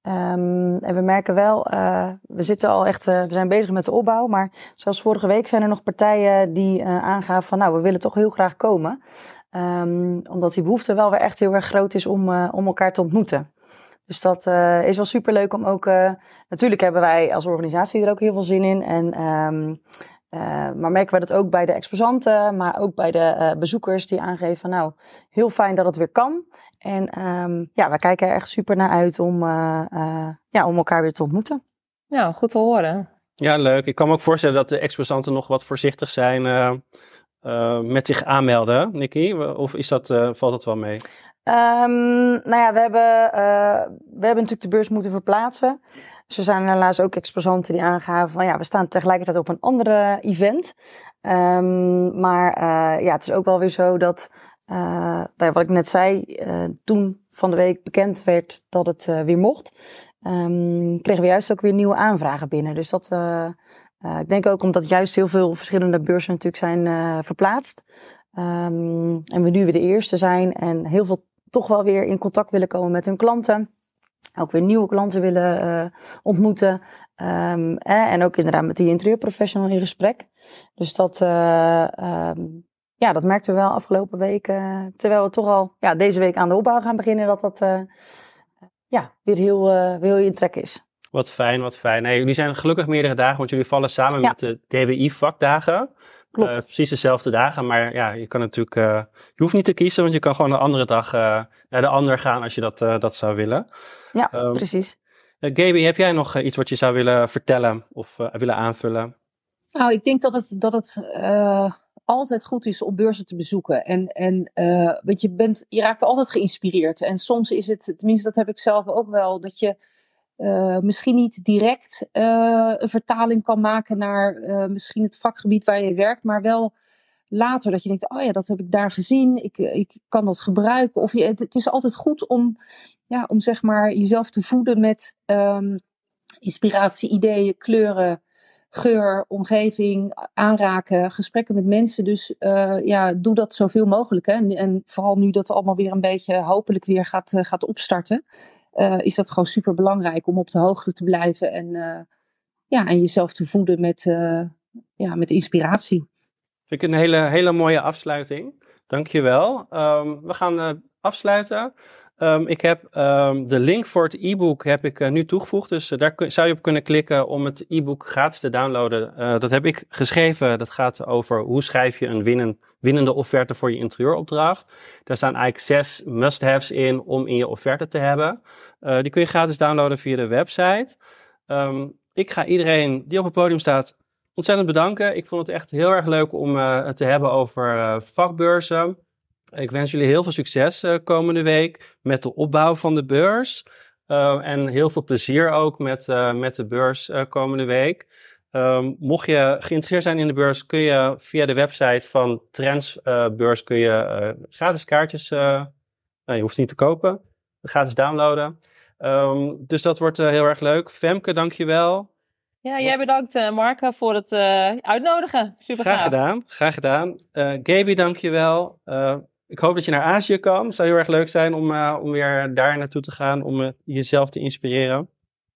Um, en we merken wel, uh, we zitten al echt, uh, we zijn bezig met de opbouw. Maar zoals vorige week zijn er nog partijen die uh, aangaven van, nou, we willen toch heel graag komen. Um, omdat die behoefte wel weer echt heel erg groot is om, om elkaar te ontmoeten. Dus dat is wel super leuk om ook. natuurlijk hebben wij als organisatie er ook heel veel zin in. En, um, maar merken we dat ook bij de exposanten, maar ook bij de bezoekers die aangeven van, nou, heel fijn dat het weer kan. En um, ja, we kijken er echt super naar uit om, uh, uh, ja, om elkaar weer te ontmoeten. Nou, goed te horen. Ja, leuk. Ik kan me ook voorstellen dat de exposanten nog wat voorzichtig zijn uh, met zich aanmelden, Nicky. Of is dat, valt dat wel mee? Um, nou ja, we hebben, we hebben natuurlijk de beurs moeten verplaatsen. Dus er zijn helaas ook exposanten die aangaven van ja, we staan tegelijkertijd op een andere event. Um, maar ja, het is ook wel weer zo dat bij wat ik net zei, uh, toen van de week bekend werd dat het uh, weer mocht, um, kregen we juist ook weer nieuwe aanvragen binnen. Dus dat, ik denk ook omdat juist heel veel verschillende beurzen natuurlijk zijn verplaatst. Um, en we nu weer de eerste zijn en heel veel toch wel weer in contact willen komen met hun klanten. Ook weer nieuwe klanten willen ontmoeten. Um, eh, en ook inderdaad met die interieurprofessional in gesprek. Dus dat, ja, dat merkten we wel afgelopen weken. Terwijl we toch al ja, deze week aan de opbouw gaan beginnen, dat dat uh, ja, weer heel, uh, weer heel in trek is. Wat fijn, wat fijn. Nee, jullie zijn gelukkig meerdere dagen, want jullie vallen samen ja. met de DWI-vakdagen. Uh, precies dezelfde dagen, maar ja, je kan natuurlijk, je hoeft niet te kiezen, want je kan gewoon een andere dag naar de ander gaan als je dat, dat zou willen. Ja, um, precies. Gaby, heb jij nog iets wat je zou willen vertellen of willen aanvullen? Nou, ik denk dat het, dat het altijd goed is om beurzen te bezoeken. En, en uh, want je, bent, je raakt altijd geïnspireerd. En soms is het, tenminste dat heb ik zelf ook wel, dat je uh, misschien niet direct uh, een vertaling kan maken naar misschien het vakgebied waar je werkt, maar wel later dat je denkt, oh ja, dat heb ik daar gezien, ik, ik kan dat gebruiken. Of je, het, is altijd goed om, ja, om zeg maar jezelf te voeden met um, inspiratie, ideeën, kleuren, geur, omgeving, aanraken, gesprekken met mensen. Dus uh, ja, doe dat zoveel mogelijk. Hè. En, vooral nu dat allemaal weer een beetje hopelijk weer gaat, uh, gaat opstarten, uh, is dat gewoon super belangrijk om op de hoogte te blijven en, ja, en jezelf te voeden met, ja, met inspiratie. Vind ik een hele, hele mooie afsluiting. Dankjewel. Um, we gaan afsluiten. Um, ik heb um, de link voor het e-book heb ik uh, nu toegevoegd. Dus uh, daar zou je op kunnen klikken om het e-book gratis te downloaden. Uh, dat heb ik geschreven. Dat gaat over hoe schrijf je een winnen, winnende offerte voor je interieuropdracht. Daar staan eigenlijk zes must-haves in om in je offerte te hebben. die kun je gratis downloaden via de website. Um, ik ga iedereen die op het podium staat ontzettend bedanken. Ik vond het echt heel erg leuk om het te hebben over vakbeurzen. Ik wens jullie heel veel succes uh, komende week met de opbouw van de beurs. Uh, en heel veel plezier ook met, uh, met de beurs komende week. Um, mocht je geïnteresseerd zijn in de beurs, kun je via de website van Trendsbeurs kun je gratis kaartjes, nou, je hoeft niet te kopen, gratis downloaden. Um, dus dat wordt heel erg leuk. Femke, dankjewel. Ja, jij bedankt Mark voor het uitnodigen. Super Graag gedaan, graag gedaan. Gaby, dankjewel. Ik hoop dat je naar Azië kan. Het zou heel erg leuk zijn om, uh, om weer daar naartoe te gaan, om uh, jezelf te inspireren.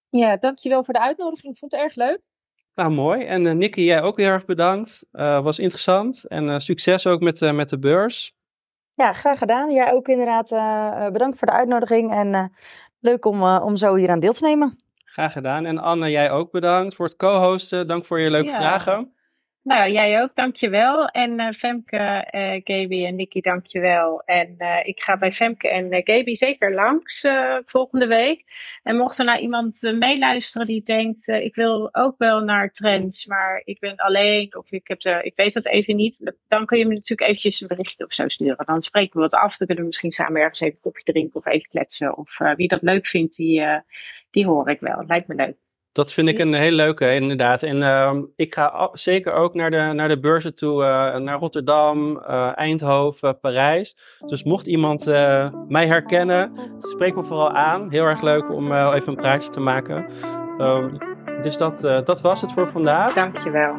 Ja, dankjewel voor de uitnodiging. Ik vond het erg leuk. Nou, mooi. En uh, Nicky, jij ook heel erg bedankt. was interessant. En succes ook met, met de beurs. Ja, graag gedaan. Jij ook inderdaad bedankt voor de uitnodiging. En leuk om, om zo hier aan deel te nemen. Graag gedaan. En Anne, jij ook bedankt voor het co-hosten. Dank voor je leuke ja. vragen. Nou, jij ook, dankjewel. En uh, Femke, uh, Gaby en Nicky, dankjewel. En uh, ik ga bij Femke en Gaby zeker langs volgende week. En mocht er nou iemand meeluisteren die denkt, ik wil ook wel naar trends, maar ik ben alleen of ik, heb ik weet dat even niet, dan kun je me natuurlijk eventjes een berichtje of zo sturen. Dan spreken we wat af, dan kunnen we misschien samen ergens even een kopje drinken of even kletsen. Of wie dat leuk vindt, die, die hoor ik wel. Lijkt me leuk. Dat vind ik een hele leuke, inderdaad. En uh, ik ga zeker ook naar de, naar de beurzen toe, uh, naar Rotterdam, uh, Eindhoven, Parijs. Dus mocht iemand eh, mij herkennen, spreek me vooral aan. Heel erg leuk om even een praatje te maken. Um, dus dat, dat was het voor vandaag. Dankjewel.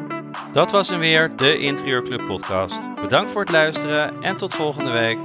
Dat was hem weer, de Interieurclub podcast. Bedankt voor het luisteren en tot volgende week.